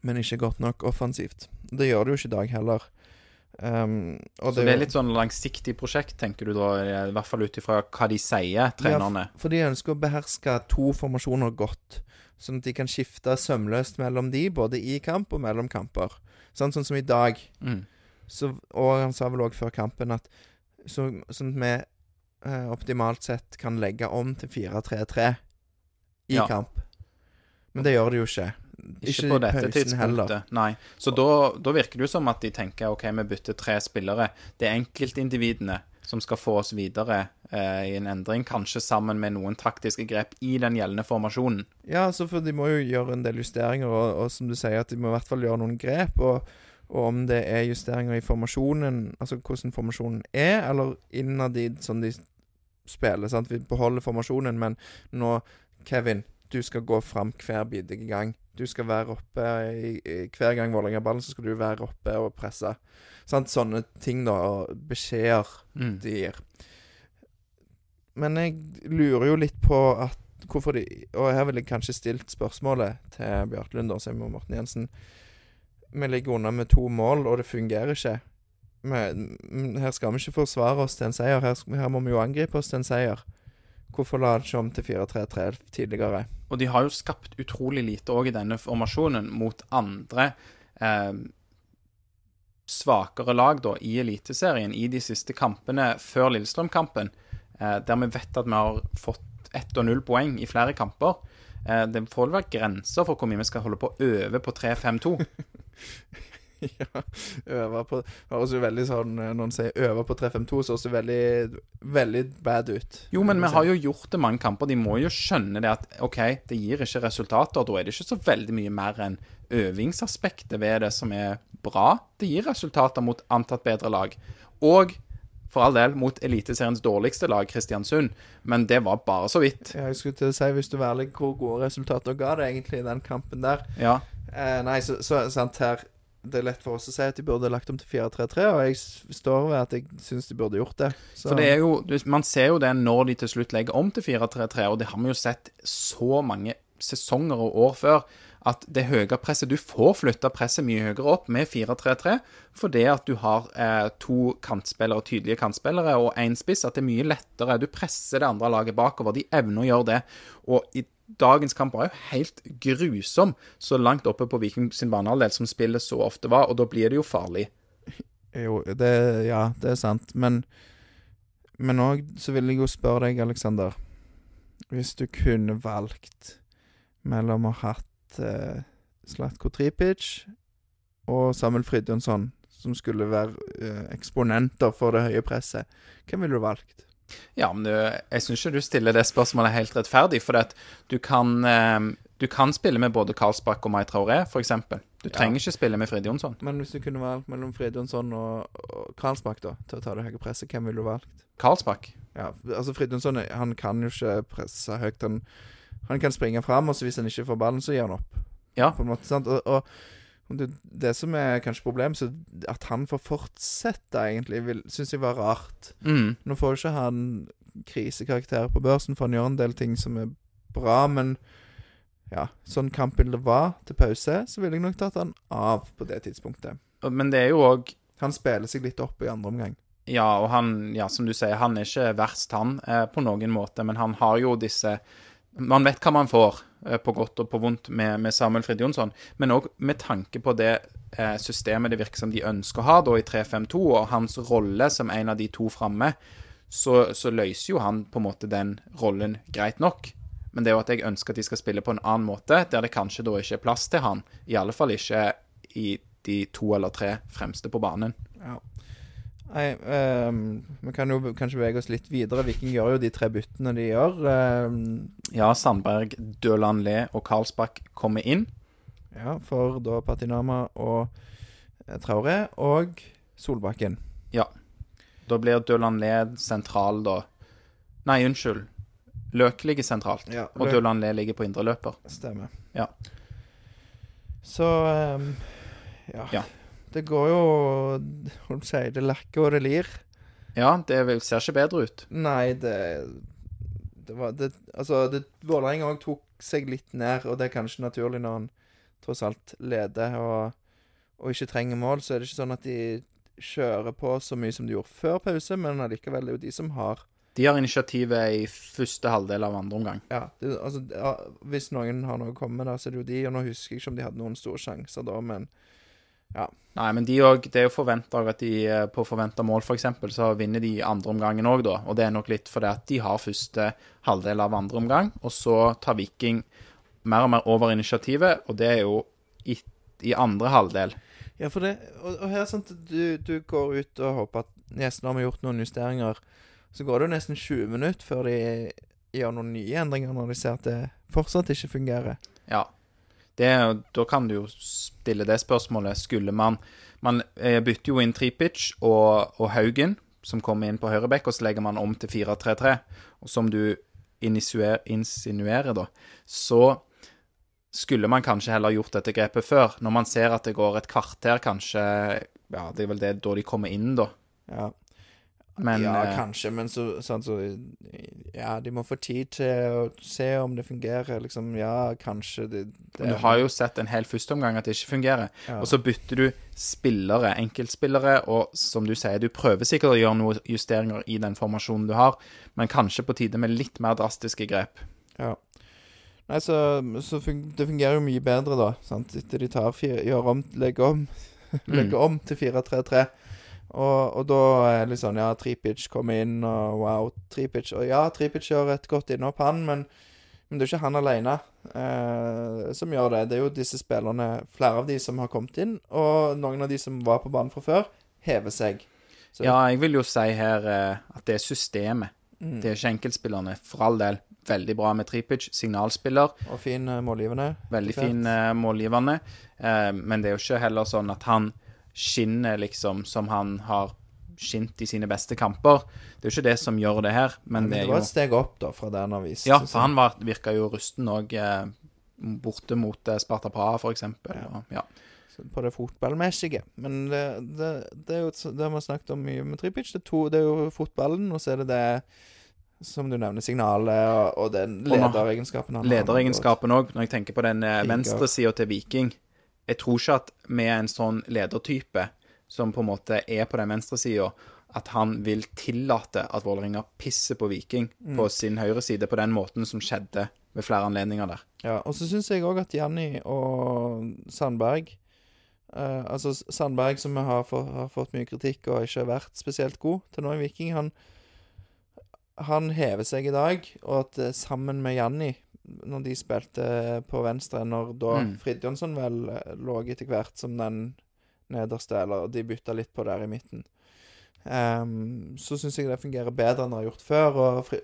men ikke godt nok offensivt. Det gjør det jo ikke i dag heller. Um, Så det er litt sånn langsiktig prosjekt, tenker du da, i hvert fall ut ifra hva de sier, trenerne. For de ønsker å beherske to formasjoner godt, sånn at de kan skifte sømløst mellom de, både i kamp og mellom kamper. Sånn, sånn som i dag. Mm. Så, og han sa vel òg før kampen at så, sånn at vi eh, optimalt sett kan legge om til 4-3-3 i Ja. kamp. Men det gjør det jo ikke. Ikke, på dette tidspunktet, nei. Så da, da virker det jo som at de tenker OK, vi bytter tre spillere. Det er enkeltindividene som skal få oss videre eh, i en endring, kanskje sammen med noen taktiske grep i den gjeldende formasjonen. Ja, altså for de må jo gjøre en del justeringer, og, og som du sier, at de må i hvert fall gjøre noen grep. Og, og om det er justeringer i formasjonen, altså hvordan formasjonen er, eller innad i sånn de spiller. sant? Vi beholder formasjonen, men nå, Kevin, du skal gå fram hver bidige gang. Du skal være oppe i, i, Hver gang Vålerenga har ballen, så skal du være oppe og presse. Sant? Sånne ting, da. Og beskjeder Mm. de gir. Men jeg lurer jo litt på at hvorfor de Og her ville jeg kanskje stilt spørsmålet til Bjartlund Lund Simon og Morten Jensen. Vi ligger unna med to mål, og det fungerer ikke. Men her skal vi ikke forsvare oss til en seier. Her, her må vi jo angripe oss til en seier. Hvorfor la han ikke om til 4-3-3 tidligere? Og de har jo skapt utrolig lite òg i denne formasjonen mot andre eh, svakere lag da i Eliteserien i de siste kampene før Lillestrøm-kampen, eh, der vi vet at vi har fått ett og null poeng i flere kamper. Eh, det får vel være grenser for hvor mye vi skal holde på å øve på 3-5-2. ja, øve på høres jo veldig sånn eh, Når en sier 'øve på 3-5-2', så høres det veldig, veldig bad ut. Jo, men vi har jo gjort det mange kamper. De må jo skjønne det at OK, det gir ikke resultater. Da er det ikke så veldig mye mer enn øvingsaspektet ved det som er bra. Det gir resultater mot antatt bedre lag. Og for all del mot Eliteseriens dårligste lag, Kristiansund. Men det var bare så vidt. Ja, jeg skulle til å si, hvis du var ærlig, hvor gode resultater ga det egentlig i den kampen der? Ja. Eh, nei, så, så sant her Det er lett for oss å si at de burde lagt om til 4-3-3, og jeg står ved at jeg syns de burde gjort det. Så, For det er jo, Man ser jo det når de til slutt legger om til 4-3-3, og det har vi jo sett så mange sesonger og år før. At det høye presset Du får flytta presset mye høyere opp med 4-3-3 fordi at du har eh, to kantspillere, tydelige kantspillere og én spiss. At det er mye lettere. Du presser det andre laget bakover. De evner å gjøre det. Og i dagens kamp var jo helt grusom så langt oppe på Viking sin banehalvdel som spillet så ofte var, og da blir det jo farlig. Jo, det Ja, det er sant, men Men òg så vil jeg jo spørre deg, Aleksander Hvis du kunne valgt mellom å ha hatt eh, Slatko Tripic og Samuel Fridjonsson, som skulle være eh, eksponenter for det høye presset, hvem ville du valgt? Ja, men du, jeg syns ikke du stiller det spørsmålet helt rettferdig. For du kan, eh, du kan spille med både Karlsbakk og Mai Traoré, f.eks. Du trenger ikke spille med Frid Jonsson. Men hvis du kunne valgt mellom Fridjonsson og, og Karlsbakk, da, til å ta det høye presset, hvem ville du valgt? Karlsbakk? Ja, altså Fridjonsson han kan jo ikke presse høyt. Han, han kan springe fram, og så hvis han ikke får ballen, så gir han opp. Ja. På en måte, og, og det, det som er kanskje problemet, så at han får fortsette, egentlig, syns jeg var rart. Mm. Nå får jo ikke han krisekarakter på børsen, for han gjør en del ting som er bra, men ja, sånn kampbildet var til pause, så ville jeg nok tatt han av på det tidspunktet. Men det er jo òg Han spiller seg litt opp i andre omgang. Ja, og han, ja, som du sier, han er ikke verst, han, eh, på noen måte. Men han har jo disse Man vet hva man får, eh, på godt og på vondt, med, med Samuel Frid Jonsson. Men òg med tanke på det eh, systemet det virker som de ønsker å ha, da i 3-5-2, og hans rolle som en av de to framme, så, så løser jo han på en måte den rollen greit nok. Men det er jo at jeg ønsker at de skal spille på en annen måte, der det kanskje da ikke er plass til han. I alle fall ikke i de to eller tre fremste på banen. Ja. Nei, ehm, vi kan jo kanskje bevege oss litt videre. Viking gjør jo de tre byttene de gjør. Um, Ja, Sandberg, Døland Le og Karlsbakk kommer inn. ja, for da Patinama og eh, Traoré og Solbakken. Ja. Da blir Døland Le sentral, da. Nei, unnskyld. Løk ligger sentralt, Ja, og Døland Le ligger på indre løper. Stemmer. Ja. Så um, ja. Ja. Det går jo Holdt sier Det lakker og det lir. Ja, det ser ikke bedre ut. Nei, det Det var det, Altså, det, Vålerenga òg tok seg litt ned, og det er kanskje naturlig når han tross alt leder og, og ikke trenger mål. Så er det ikke sånn at de kjører på så mye som de gjorde før pause, men allikevel det er jo de som har De har initiativet i første halvdel av andre omgang. Ja, det, altså ja, Hvis noen har noe å komme med, da, så er det jo de. Og nå husker jeg ikke om de hadde noen store sjanser da, men Nei, men de også, Det er jo forventa at de eh, på forventa mål, f.eks., så vinner de andre omgangen òg, da. Og det er nok litt fordi at de har første halvdel av andre omgang, og så tar Viking mer og mer over initiativet, og det er jo i, i andre halvdel. Ja, for det Og, og her er sant du, du går ut og håper at Nesten har vi gjort noen justeringer. Så går det jo nesten 20 minutter før de gjør noen nye endringer, når de ser at det fortsatt ikke fungerer. Ja. Det, da kan du jo stille det spørsmålet. Skulle man Man eh, bytter jo inn Tripic og, og Haugen, som kommer inn på høyreback, og så legger man om til 4-3-3. Og som du insinuer, insinuerer, da, så skulle man kanskje heller gjort dette grepet før. Når man ser at det går et kvarter, kanskje Ja, det er vel det da de kommer inn, da. Ja, Men ja eh, kanskje, men så, sånn, så Ja, de må få tid til å se om det fungerer. Liksom, ja, kanskje det, det du har jo sett en hel førsteomgang at det ikke fungerer. ja. Og så bytter du spillere, enkeltspillere, og som du sier, du prøver sikkert å gjøre noen justeringer i den formasjonen du har, men kanskje på tide med litt mer drastiske grep. Ja. Nei, så, så fun det fungerer jo mye bedre, da. Sant? Etter de tar fire, gjør om, legger om, legger om til 4-3-3. Og, og da er sånn Ja, Tripic kommer inn, og wow, Tripic Og ja, Tripic gjør et godt innhopp, han, men, men det er jo ikke han alene eh, som gjør det. Det er jo disse spillerne, flere av de som har kommet inn, og noen av de som var på banen fra før, hever seg. Så- Ja, jeg vil jo si her eh, at det er systemet. Mm. Det er ikke enkeltspillerne. For all del, veldig bra med Tripic, signalspiller. Og fin uh, målgivende. Veldig fin eh, målgivende. Eh, men det er jo ikke heller sånn at han skinner liksom som han har skint i sine beste kamper. Det er jo ikke det som gjør det her, men, Men det det var jo et steg opp, da, fra det han har vist. Ja, for han var, virka jo rusten òg eh, borte mot eh, Sparta Praha, for eksempel. Ja. Og, ja. På det fotballmessige. Men det, det, det er jo det har vi snakket om mye med Tripic. Det to, det er jo fotballen, og så er det det som du nevner, signalet og, og den nå- lederegenskapen har. Lederegenskapen òg, når jeg tenker på den eh, venstresida til Viking Jeg tror ikke at med en sånn ledertype, som på en måte er på den venstresida, at han vil tillate at Vålerenga pisser på Viking Mm. på sin høyreside på den måten som skjedde ved flere anledninger der. Ja, og så syns jeg òg at Janni og Sandberg eh, Altså Sandberg, som har, få- har fått mye kritikk og ikke har vært spesielt god til nå i Viking, han, han hever seg i dag, og at eh, sammen med Janni når de spilte på venstre, når da Mm. Fridtjonsson vel eh, lå etter hvert som den nederste, eller de bytta litt på der i midten. Um, så syns jeg det fungerer bedre enn det har gjort før. Og Fri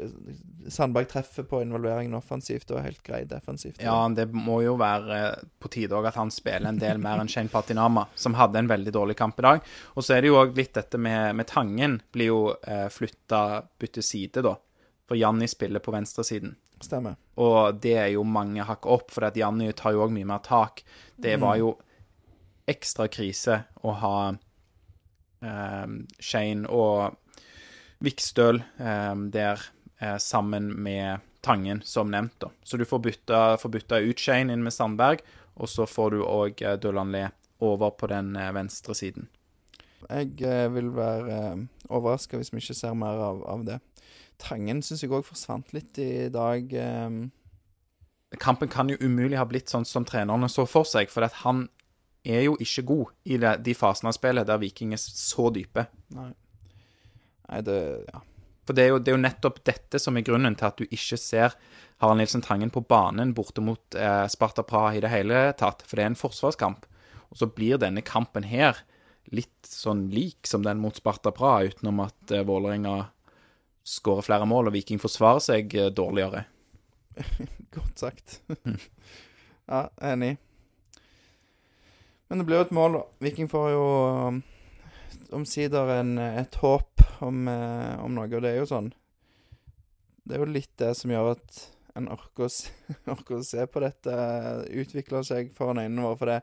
Sandberg treffer på involveringen offensivt og er helt grei defensivt. Ja, det må jo være på tide òg at han spiller en del mer enn Shane Patinama, som hadde en veldig dårlig kamp i dag. Og så er det jo òg litt dette med, med Tangen blir jo eh, flytta, bytte side, da. For Janni spiller på venstresiden. Stemmer. Og det er jo mange hakk opp, for at Janny tar jo òg mye mer tak. Det var jo ekstra krise å ha eh, Shane og Vikstøl eh, der eh, sammen med Tangen, som nevnt. da. Så du får bytta, får bytta ut Shane inn med Sandberg, og så får du òg eh, Dølanlé over på den eh, venstre siden. Jeg eh, vil være eh, overraska hvis vi ikke ser mer av, av det. Tangen syns jeg òg forsvant litt i dag. Eh, Kampen kan jo umulig ha blitt sånn som trenerne så for seg, for at han er jo ikke god i det, de fasene av spillet der Viking er så dype. nei. Nei, det Ja. For det er, jo, det er jo nettopp dette som er grunnen til at du ikke ser Harald Nilsen Tangen på banen borte mot eh, Sparta Praha i det hele tatt. For det er en forsvarskamp. Og så blir denne kampen her litt sånn lik som den mot Sparta Praha, utenom at eh, Vålerenga skårer flere mål og Viking forsvarer seg eh, dårligere. Godt sagt. ja, enig. Men det blir jo et mål. Viking får jo um, omsider en, et håp om, eh, om noe, og det er jo sånn Det er jo litt det som gjør at en orker å, se, orker å se på dette utvikle seg foran øynene våre. For det,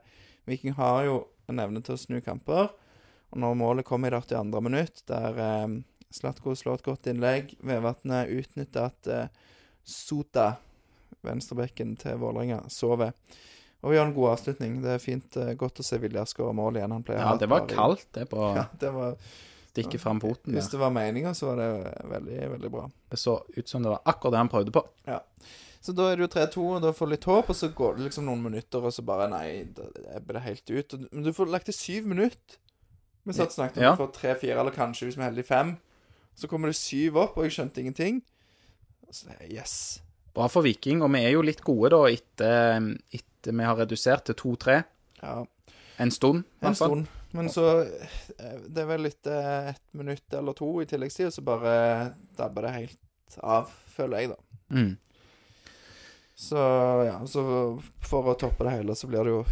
Viking har jo en evne til å snu kamper. Og når målet kommer i det 82. minutt, der eh, Slatko slår et godt innlegg, Vevatnet utnytter at eh, Sota, venstrebekken til Vålerenga, sover. Og vi gjør en god avslutning. Det er fint, eh, godt å se Vilja skåre mål igjen. Han pleier Ja, det var kaldt, det, på Ja, det var, stikke fram foten. hvis det var meninga, så var det veldig, veldig bra. Det så ut som det var akkurat det han prøvde på. Så da er det jo 3-2, og da får du litt håp, og så går det liksom noen minutter, og så bare Nei, da ebber det helt ut. Men du får lagt til syv minutter. Vi satt snakket om Ja. du får tre-fire, eller kanskje, hvis vi er heldige, fem. Så kommer det syv opp, og jeg skjønte ingenting. Så Yes. Bra for Viking, og vi er jo litt gode da etter, etter vi har redusert til 2-3 Ja, en stund. i en hvert fall. stund. Men så eh, Det er vel etter et minutt eller to i tilleggstid, og så bare dabber det helt av, føler jeg, da. Mm. Så ja, så for å toppe det hele, så blir det jo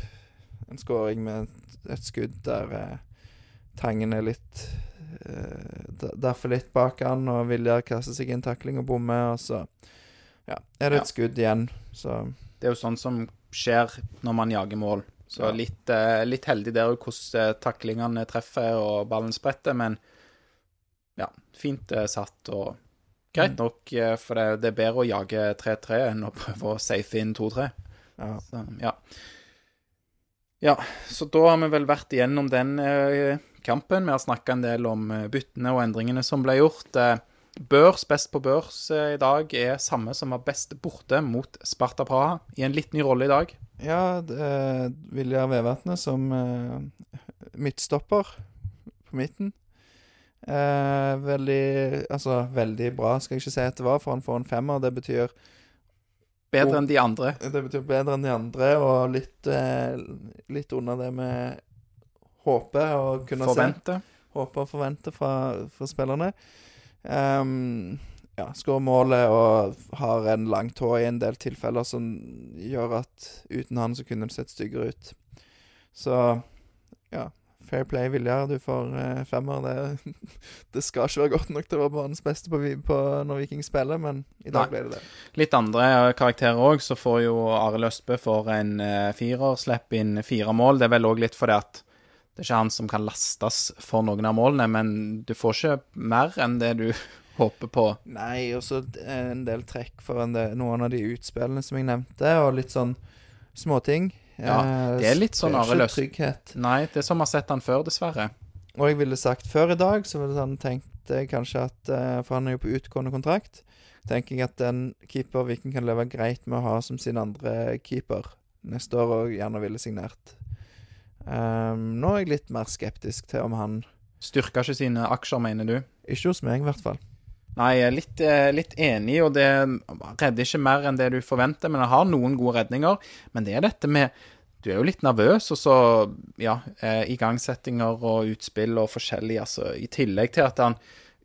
en scoring med et skudd der eh, Tangen er litt uh, Derfor litt bak han, og Viljar kaster seg inn takling og bommer, og så ja, er det Ja. et skudd igjen, så Det er jo sånn som skjer når man jager mål. Så Ja. litt, uh, litt heldig der hvordan eh, taklingene treffer og ballen spretter, men ja, fint uh, satt og greit Mm. nok, uh, for det, det er bedre å jage 3-3 enn å prøve å safe inn 2-3. ja. Så, ja. ja, så da har vi vel vært igjennom den kampen. Vi har snakka en del om eh, byttene og endringene som ble gjort. Eh, børs, best på børs eh, i dag, er samme som var best borte mot Sparta Praha, i en litt ny rolle i dag. Ja, Vilja Viljar Vevatnet som midtstopper på midten. Eh, veldig Altså, veldig bra skal jeg ikke si at det var, for han får en femmer. Det betyr Bedre enn de andre. Det betyr bedre enn de andre, og litt, eh, litt under det vi håper å kunne Forvente. se. Håper og forvente fra, fra spillerne. Um, ja, skårer målet og har en lang tå i en del tilfeller som gjør at uten han så kunne det sett styggere ut. Så ja, fair play, Viljar. Du får eh, femmer. Det, det skal ikke være godt nok til å være banens beste på, på når Viking spiller, men i dag Nei. ble det det. Litt andre karakterer òg, så får jo Arild Østbø for en eh, firer, slipper inn fire mål. Det er vel òg litt fordi at det er ikke han som kan lastes for noen av målene, men du får ikke mer enn det du håper på. Nei, og så en del trekk for del, noen av de utspillene som jeg nevnte, og litt sånn småting. Ja, Eh, det er litt sånn ikke trygghet. Nei, det er som vi har sett han før, dessverre. Og jeg ville sagt før i dag, så ville han tenkte jeg kanskje at eh, For han er jo på utgående kontrakt. Tenker jeg at en keeper Viking kan leve greit med å ha som sin andre keeper neste år, og gjerne ville signert. Ehm, nå er jeg litt mer skeptisk til om han Styrker ikke sine aksjer, mener du? Ikke hos meg, i hvert fall. Nei, jeg er litt, eh, litt enig, og det redder ikke mer enn det du forventer. Men han har noen gode redninger. Men det er dette med Du er jo litt nervøs, og så ja, eh, igangsettinger og utspill og forskjellig, altså. I tillegg til at han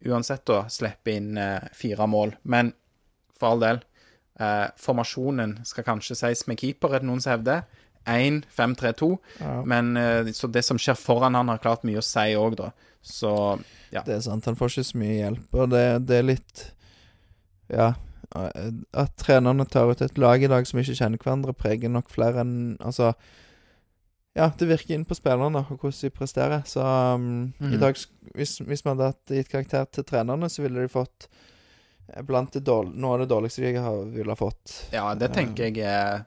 uansett da slipper inn eh, fire mål. Men for all del, eh, formasjonen skal kanskje sies med keeper, er det noen som hevder. 1-5-3-2. Ja. Men eh, så det som skjer foran han, har klart mye å si òg, da. Så ja. Det er sant, han får ikke så mye hjelp, og det, det er litt Ja. At trenerne tar ut et lag i dag som ikke kjenner hverandre, preger nok flere enn Altså Ja, det virker inn på spillerne og hvordan de presterer. Så um, mm. i dag, hvis, hvis vi hadde gitt karakter til trenerne, så ville de fått eh, blant det dårlig, noe av det dårligste de har, ville ha fått. ja, det tenker jeg er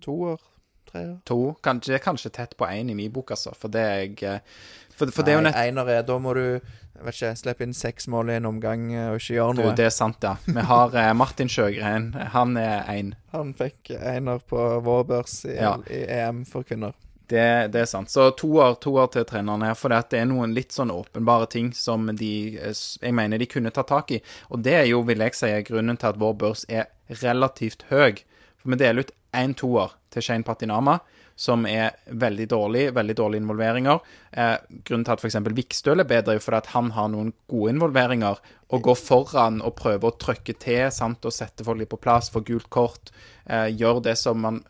To år? Tre ja. to. Kanskje, kanskje tett på én i min bok, altså. For det er jeg for, For, Nei, det er jo nett... Einar er Da må du vet ikke, slippe inn seks mål i en omgang eh, og ikke gjøre Du, det er sant, ja. Vi har eh, Martin Sjøgren. Han er én. Han fikk einer på vår børs i, Ja. i EM for kvinner. Det, det er sant. Så toer, toer til treneren her, for det er noen litt sånn åpenbare ting som de eh, Jeg mener de kunne ta tak i. Og det er jo, vil jeg si, grunnen til at vår børs er relativt høy. For vi deler ut én toer til Shane Patinama, som er veldig dårlig. Veldig dårlige involveringer. Eh, grunnen til at f.eks. Vikstøl er bedre, er fordi at han har noen gode involveringer. Og går foran og prøver å trykke til sant, og sette folk litt på plass, få gult kort. Eh, gjør det som man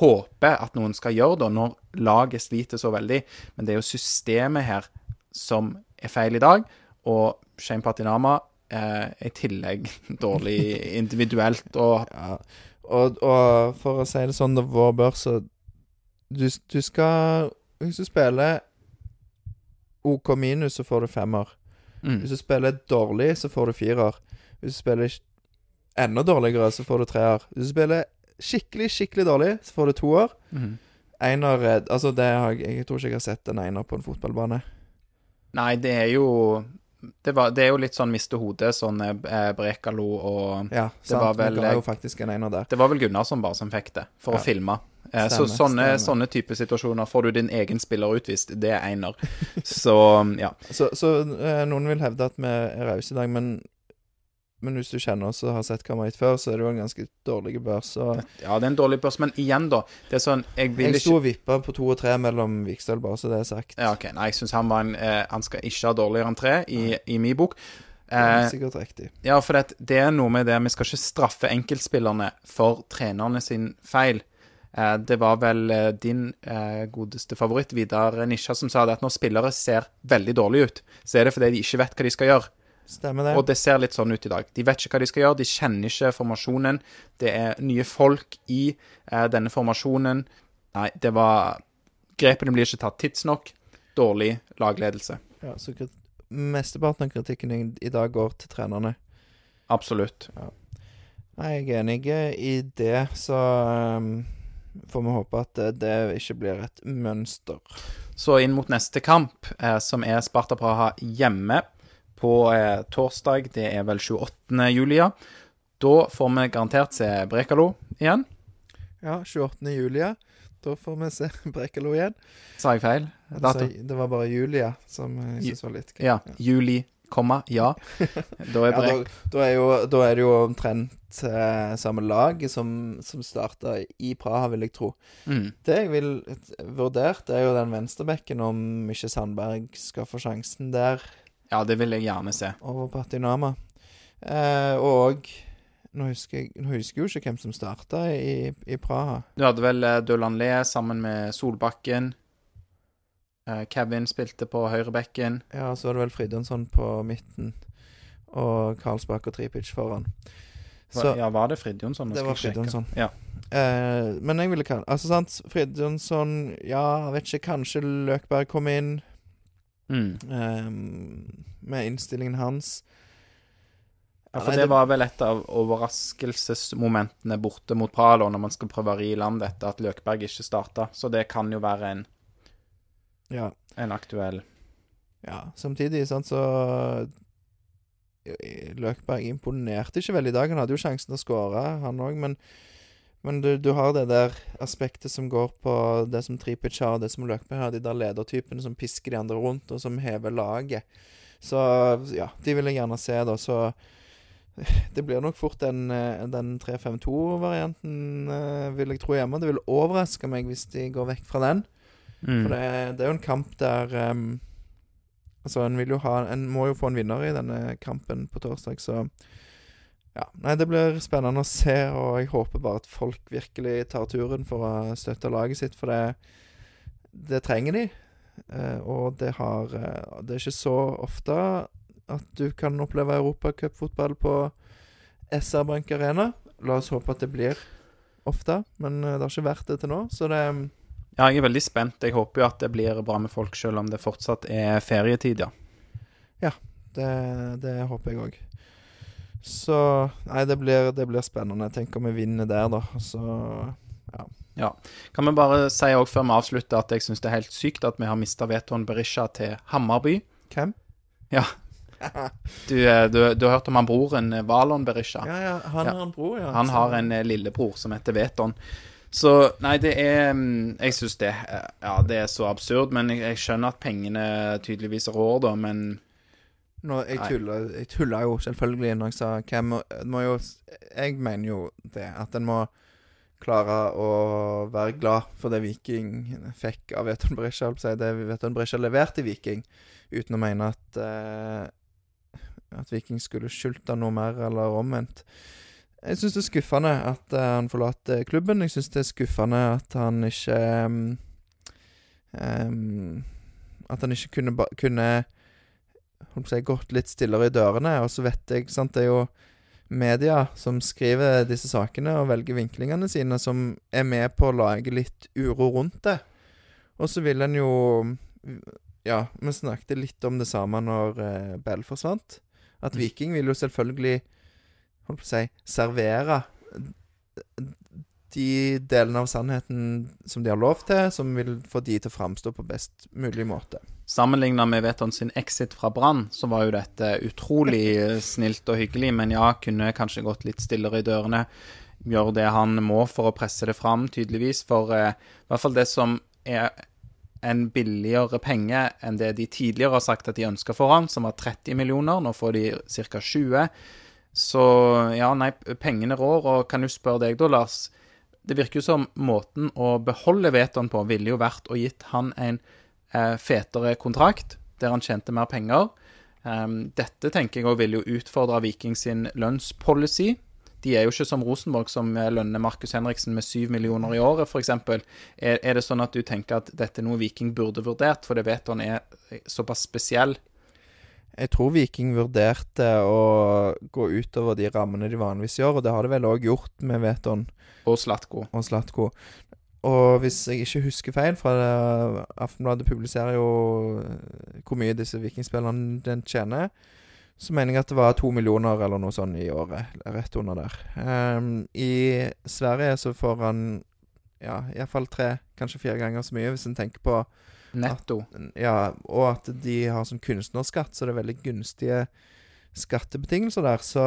håper at noen skal gjøre da, når laget sliter så veldig. Men det er jo systemet her som er feil i dag. Og Shane Patinama eh, er i tillegg dårlig individuelt. Og Ja. Og, og for å si det sånn, det vår børs så du, du skal Hvis du spiller OK minus, så får du femmer. mm, Hvis du spiller dårlig, så får du firer. Hvis du spiller enda dårligere, så får du treer. Hvis du spiller skikkelig, skikkelig dårlig, så får du toer. mm, Einer er Altså, det har Jeg tror ikke jeg har sett en einer på en fotballbane. Nei, det er jo det, var, det er jo litt sånn miste hodet, sånn eh, Brekalo og Ja, Det var vel- jo faktisk en einer der. Det var vel Gunnarsson bare som fikk det, for Ja. å filme. Eh, så sånne, sånne type situasjoner får du din egen spiller utvist. Det er einer. Så ja. Så, så eh, noen vil hevde at vi er rause i dag, men men hvis du kjenner oss og har sett Kammer før, så er det jo en ganske dårlig børs. Så ja, det er en dårlig børs. Men igjen, da. Det er sånn Jeg vil jeg ikke sto og vippa på to og tre mellom Vikstøl, bare så det er sagt. Ja, OK. Nei, jeg syns han var en eh, Han skal ikke ha dårligere enn tre i, i min bok. Det er Eh, sikkert riktig. ja, for det, det er noe med det Vi skal ikke straffe enkeltspillerne for trenerne sin feil. Eh, det var vel eh, din eh, godeste favoritt, Vidar Nisja, som sa det at når spillere ser veldig dårlige ut, så er det fordi de ikke vet hva de skal gjøre. Stemmer det. Og det ser litt sånn ut i dag. De vet ikke hva de skal gjøre, de kjenner ikke formasjonen. Det er nye folk i eh, denne formasjonen. Nei, det var Grepene blir ikke tatt tidsnok. Dårlig lagledelse. Ja, så mesteparten av kritikken i, dag går til trenerne. Absolutt. Nei, jeg er enig i det, så um, får vi håpe at det, det ikke blir et mønster. Så inn mot neste kamp, eh, som er Sparta Praha hjemme på eh, torsdag. Det er vel 28. juli. ja. Da får vi garantert se Brekalo igjen. Ja, 28. juli, ja. Da får vi se Brekalo igjen. Sa jeg feil? Altså, det var bare Julia som jeg syntes var litt Ja. Juli, komma, ja. Da er Ja, da, da, er jo, da er det jo omtrent eh, samme lag som, som starta i Praha, vil jeg tro. Mm. Det jeg vil vurdert, er jo den venstrebekken, om ikke Sandberg skal få sjansen der Ja, det vil jeg gjerne se. over Patinama. Eh, og nå husker, jeg, nå husker jeg jo ikke hvem som starta i, i Praha. Du hadde vel eh, Dølanlé sammen med Solbakken. Eh, Kevin spilte på høyrebekken. Ja, så var det vel Fridjonsson på midten. Og Karlsbakk og Tripic foran. Så ja, var det Fridjonsson? Det var. Fridjonsson. Ja. Eh, men jeg ville kalle Altså, sant, Fridjonsson Ja, jeg vet ikke, kanskje Løkberg kom inn Mm. Um, med innstillingen hans. Ja, for det var vel et av overraskelsesmomentene borte mot Pralo når man skal prøve å ri i land dette, at Løkberg ikke starta. Så det kan jo være en, Ja. en aktuell ja. Samtidig, sant, så Løkberg imponerte ikke veldig i dag. Han hadde jo sjansen til å skåre, han òg, men men du, du har det der aspektet som går på det som Tripic har, og det som Løkberg har, de der ledertypene som pisker de andre rundt, og som hever laget. Så ja, de vil jeg gjerne se, da. Så det blir nok fort den, eh, den 3-5-2-varianten, eh, vil jeg tro hjemme. Det vil overraske meg hvis de går vekk fra den. mm. For det, det er jo en kamp der um, Altså, en vil jo ha En må jo få en vinner i denne kampen på torsdag, så Ja. Nei, det blir spennende å se, og jeg håper bare at folk virkelig tar turen for å støtte laget sitt, for det Det trenger de. Uh, og det har uh, Det er ikke så ofte at du kan oppleve europacupfotball på SR Bank Arena. La oss håpe at det blir ofte, men eh, det har ikke vært det til nå, så det Ja, jeg er veldig spent. Jeg håper jo at det blir bra med folk, selv om det fortsatt er ferietid, ja. Det, det håper jeg òg. Så Nei, det blir, det blir spennende. Tenk om vi vinner der, da. Så ja. ja. Kan vi bare si òg før vi avslutter at jeg syns det er helt sykt at vi har mista Veton Berisha til Hammarby. Hvem? Ja. Du, eh, du, du har hørt om han broren eh, Valon Berisha? Ja, ja, han Ja. har en bror, ja. Han har en eh, lillebror som heter Veton. Så nei, det er mm, Jeg syns det Ja, det er så absurd, men jeg, jeg skjønner at pengene tydeligvis rår, da, men Nå, jeg tuller, jeg tuller jo selvfølgelig når jeg sa hvem må, må jo Jeg mener jo det, at en må klare å være glad for det Viking fikk av Veton si, Det Veton Brescia leverte i Viking, uten å mene at eh, At Viking skulle skyldt noe mer, eller omvendt. Jeg syns det er skuffende at eh, han forlater klubben. Jeg syns det er skuffende at han ikke um, um, At han ikke kunne, kunne holdt på å si, gått litt stillere i dørene. Og så vet jeg, sant, det er jo media som skriver disse sakene og velger vinklingene sine, som er med på å lage litt uro rundt det. Og så vil en jo Ja, vi snakket litt om det samme når eh, Bell forsvant. At Viking vil jo selvfølgelig holdt på å si servere de delene av sannheten som de har lov til, som vil få de til å framstå på best mulig måte. Sammenligna med Veton sin exit fra Brann, så var jo dette utrolig snilt og hyggelig, men ja, kunne kanskje gått litt stillere i dørene. Gjør det han må for å presse det fram, tydeligvis. For eh, i hvert fall det som er en billigere penge enn det de tidligere har sagt at de ønska for han, som var 30 millioner. Nå får de ca. 20. Så ja, nei, pengene rår. Og kan jo spørre deg da, Lars. Det virker jo som måten å beholde Veton på ville jo vært å gitt han en eh, fetere kontrakt, der han tjente mer penger. Um, dette tenker jeg òg vil jo utfordre Viking sin lønnspolicy. De er jo ikke som Rosenborg, som lønner Markus Henriksen med 7 millioner i året, f.eks. Er, er det sånn at du tenker at dette er noe Viking burde vurdert, for det vet han er såpass spesiell? Jeg tror Viking vurderte å gå utover de rammene de vanligvis gjør, og det har de vel òg gjort med Veton Og Slatko. og Slatko. Og hvis jeg ikke husker feil, fra det, Aftenbladet publiserer jo eh, hvor mye disse vikingspillerne den tjener, så mener jeg at det var to millioner eller noe sånt i året. Rett under der. Um, I Sverige så får han ja, iallfall tre, kanskje fire ganger så mye, hvis en tenker på Netto. Ja, og at de har sånn kunstnerskatt, så det er veldig gunstige skattebetingelser der. Så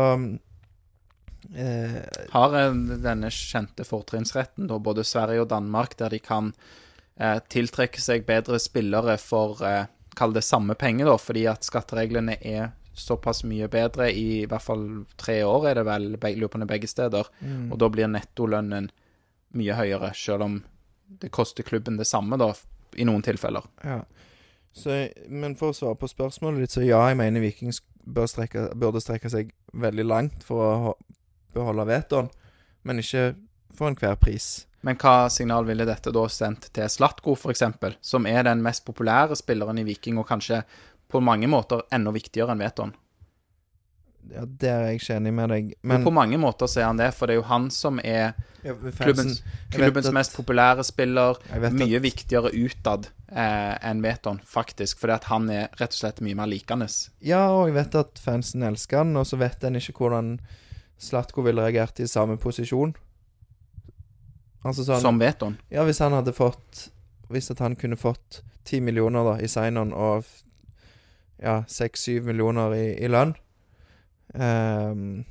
eh, Har eh, denne kjente fortrinnsretten, da, både Sverige og Danmark, der de kan eh, tiltrekke seg bedre spillere for eh, Kall det samme penger, da, fordi at skattereglene er såpass mye bedre. I, hvert fall tre år er det vel, løpende begge steder. mm. Og da blir nettolønnen mye høyere, selv om det koster klubben det samme, da, i noen tilfeller. Ja. Så, men for å svare på spørsmålet ditt, så ja, jeg mener Viking bør strekke, burde strekke seg veldig langt for å beholde vetoen, men ikke for enhver pris. Men hva signal ville dette da sendt til Slatko, f.eks., som er den mest populære spilleren i Viking, og kanskje på mange måter enda viktigere enn Veton? Ja, Der er jeg ikke enig med deg. Men på mange måter så er han det, for det er jo han som er ja, klubbens, klubbens at- mest populære spiller. Mye at, viktigere utad eh, enn Veton, faktisk, fordi at han er rett og slett mye mer likende. Ja, og jeg vet at fansen elsker han, og så vet en ikke hvordan Slatko ville reagert i samme posisjon. Altså sånn Som Veton. Ja, hvis han hadde fått Hvis at han kunne fått ti millioner da i sign-on og ja, seks-syv millioner i, i lønn Ehm,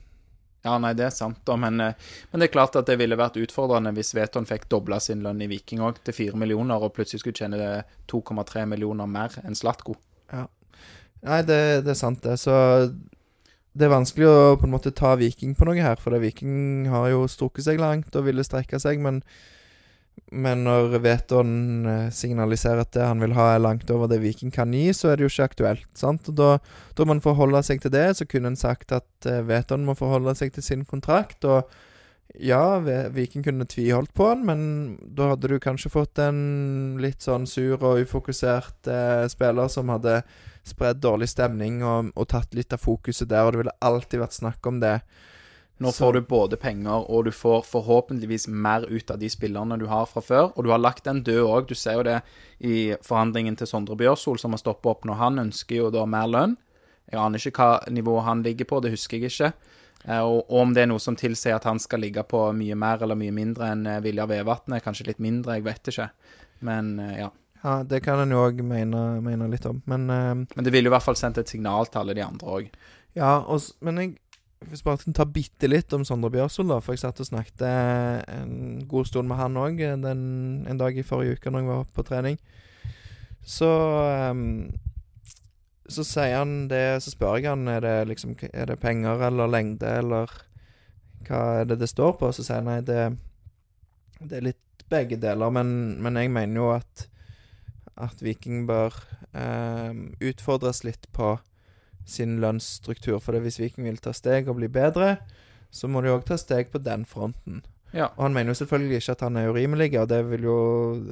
Ja, nei, det er sant, da, men, eh, men det er klart at det ville vært utfordrende hvis Veton fikk dobla sin lønn i Viking òg, til fire millioner, og plutselig skulle tjene det 2,3 millioner mer enn Slatko. Nei, det, det er sant, det. Så det er vanskelig å på en måte ta Viking på noe her, for det Viking har jo strukket seg langt og ville strekke seg, men men når Veton eh, signaliserer at det han vil ha, er langt over det Viking kan gi, så er det jo ikke aktuelt. sant? Og Da, da man forholder seg til det. Så kunne en sagt at eh, Veton må forholde seg til sin kontrakt. Og ja, Viking kunne tviholdt på han, men da hadde du kanskje fått en litt sånn sur og ufokusert eh, spiller som hadde spredd dårlig stemning og, og tatt litt av fokuset der, og det ville alltid vært snakk om det. Nå Så- får du både penger, og du får forhåpentligvis mer ut av de spillerne du har fra før. Og du har lagt den død òg. Du ser jo det i forhandlingen til Sondre Bjørsol, som har stoppa opp nå. Han ønsker jo da mer lønn. Jeg aner ikke hva nivå han ligger på, det husker jeg ikke. Eh, Og, om det er noe som tilsier at han skal ligge på mye mer eller mye mindre enn vilja Viljar Vevatnet. Kanskje litt mindre, jeg vet ikke. Men eh, ja. Ja, det kan en jo òg mene, mene litt om, men uh, Men det ville i hvert fall sendt et signal til alle de andre òg. Ja, og, men jeg hvis bare kan ta bitte litt om Sondre Bjørsol, da. For jeg satt og snakket eh, en god stund med han òg en dag i forrige uke når jeg var på trening. Så um, Så sier han det Så spør jeg han er det liksom Er det penger eller lengde eller hva er det det står på. Så sier han nei, det, det er litt begge deler. Men, men jeg mener jo at at Viking bør ehm, utfordres litt på sin lønnsstruktur. For hvis Viking vil ta steg og bli bedre, så må de òg ta steg på den fronten. Ja. Og han mener jo selvfølgelig ikke at han er urimelig, og det vil jo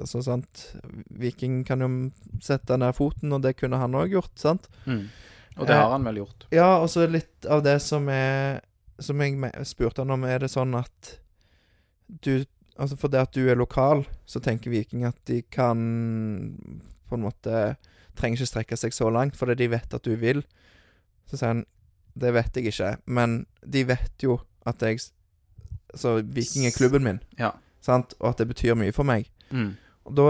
altså, sant Viking kan jo sette ned foten, og det kunne han òg gjort, sant? Mm. Og det Eh, har han vel gjort. Ja, og så litt av det som er Som jeg spurte han om, er det sånn at du Altså for det at du er lokal, så tenker Viking at de kan på en måte Trenger ikke strekke seg så langt, fordi de vet at du vil. Så sier han Det vet jeg ikke, men de vet jo at jeg Så Viking er klubben min. Ja. sant? og at det betyr mye for meg. Mm. Og da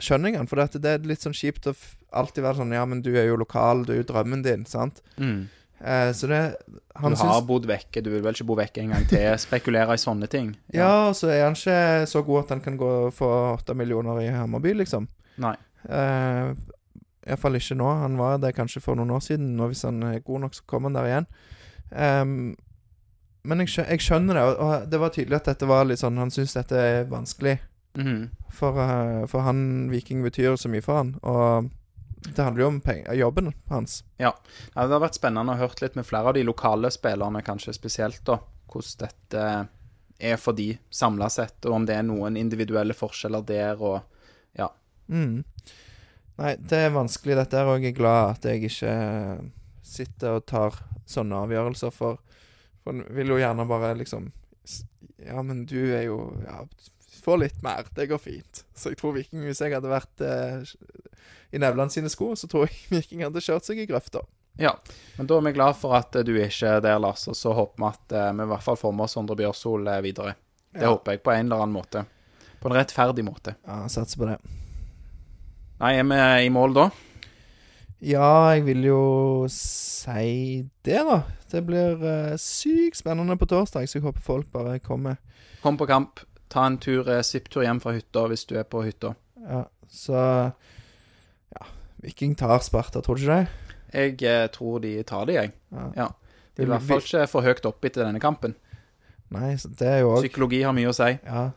skjønner jeg han, for det, er litt sånn kjipt å alltid være sånn Ja, men du er jo lokal, du er jo drømmen din, sant? Mm. Eh, så det Han Du har syns bodd vekke, du vil vel ikke bo vekke en gang til? Spekulere i sånne ting? Ja, og så er han ikke så god at han kan gå og få åtte millioner i Hammarby, liksom. Nei. Uh, Iallfall ikke nå. Han var det kanskje for noen år siden. Nå Hvis han er god nok, så kommer han der igjen. Um, men jeg, jeg skjønner det, og, det var tydelig at dette var litt sånn Han syns dette er vanskelig. Mhm. For, uh, for han Viking betyr så mye for han. Og det handler jo om penger, jobben hans. Ja, det har vært spennende å høre litt med flere av de lokale spillerne, kanskje spesielt, da. Hvordan dette er for de samla sett, og om det er noen individuelle forskjeller der, og ja. Mm. Nei, det er vanskelig dette her, og jeg er glad at jeg ikke sitter og tar sånne avgjørelser, for for vil jo gjerne bare liksom Ja, men du er jo Ja, få litt mer. Det går fint. Så jeg tror Viking, hvis jeg hadde vært eh, i Nevland sine sko, så tror jeg Viking hadde kjørt seg i grøfta. Ja, men da er vi glad for at eh, du ikke er der, Lars, og så håper vi at eh, vi i hvert fall får med oss Sondre Bjørsol eh, videre. Det Ja. håper jeg på en eller annen måte. På en rettferdig måte. Ja, satser på det. Nei, er vi i mål da? Ja, jeg vil jo si det, da. Det blir uh, sykt spennende på torsdag, så jeg håper folk bare kommer. Kom på kamp. Ta en tur, sipptur svipptur hjem fra hytta hvis du er på hytta. Ja, så Ja, Viking tar Sparta, tror du ikke det? Jeg eh, tror de tar det, jeg. Ja. Ja. De er i hvert fall ikke for høyt oppe etter denne kampen. Nei, så det er jo også... Psykologi har mye å si. Ja.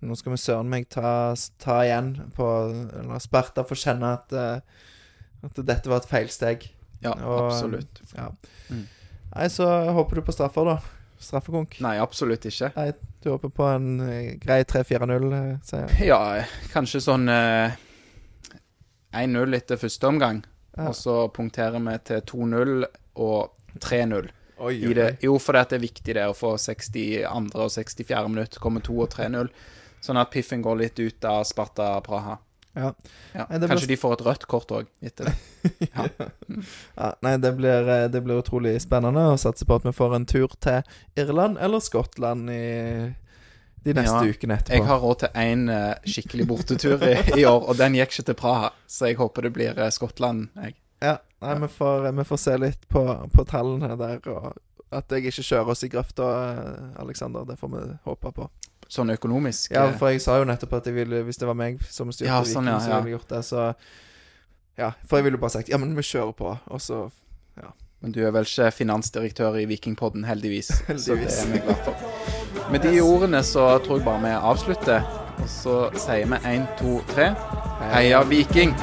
Nå skal vi søren meg ta, ta igjen på La Sparta få kjenne at, eh, at dette var et feilsteg. Ja, Og- absolutt. Ja. Mm. Nei, så håper du på straffer, da. Straffekonk. Nei, absolutt ikke. Nei, du håper på en eh, grei 3-4-0-seier. Ja, kanskje sånn eh, 1-0 etter første omgang, Ja. og så punkterer vi til 2-0 og 3-0. Oi, I jo, for det er viktig det å få 62. og 64. minutt, komme 2 og 3-0. Sånn at piffen går litt ut av Sparta Praha. Ja. Ja. Nei, Kanskje ble... De får et rødt kort òg etter det. Ja. Ja, nei, det blir, eh, det blir utrolig spennende å satse på at vi får en tur til Irland eller Skottland i de neste ukene etterpå. Jeg har råd til én skikkelig bortetur i, i år, og den gikk ikke til Praha, så jeg håper det blir eh, Skottland. Jeg. Ja, nei, vi får, vi får se litt på, på tallene der, og at jeg ikke kjører oss i grøfta, Aleksander. Alexander. Det får vi håpe på. Sånn økonomisk. Ja, eh, for jeg sa jo nettopp at jeg ville, hvis det var meg som styrte Ja, Viking, sånn, ja, så ville jeg gjort det. Så ja, for jeg ville bare sagt ja, men vi kjører på, og så ja. Men du er vel ikke finansdirektør i Vikingpodden, heldigvis. Så det Heldigvis. er vi glad for. Med de ordene så tror jeg bare vi avslutter. Og så sier vi én, to, tre. Heia Viking!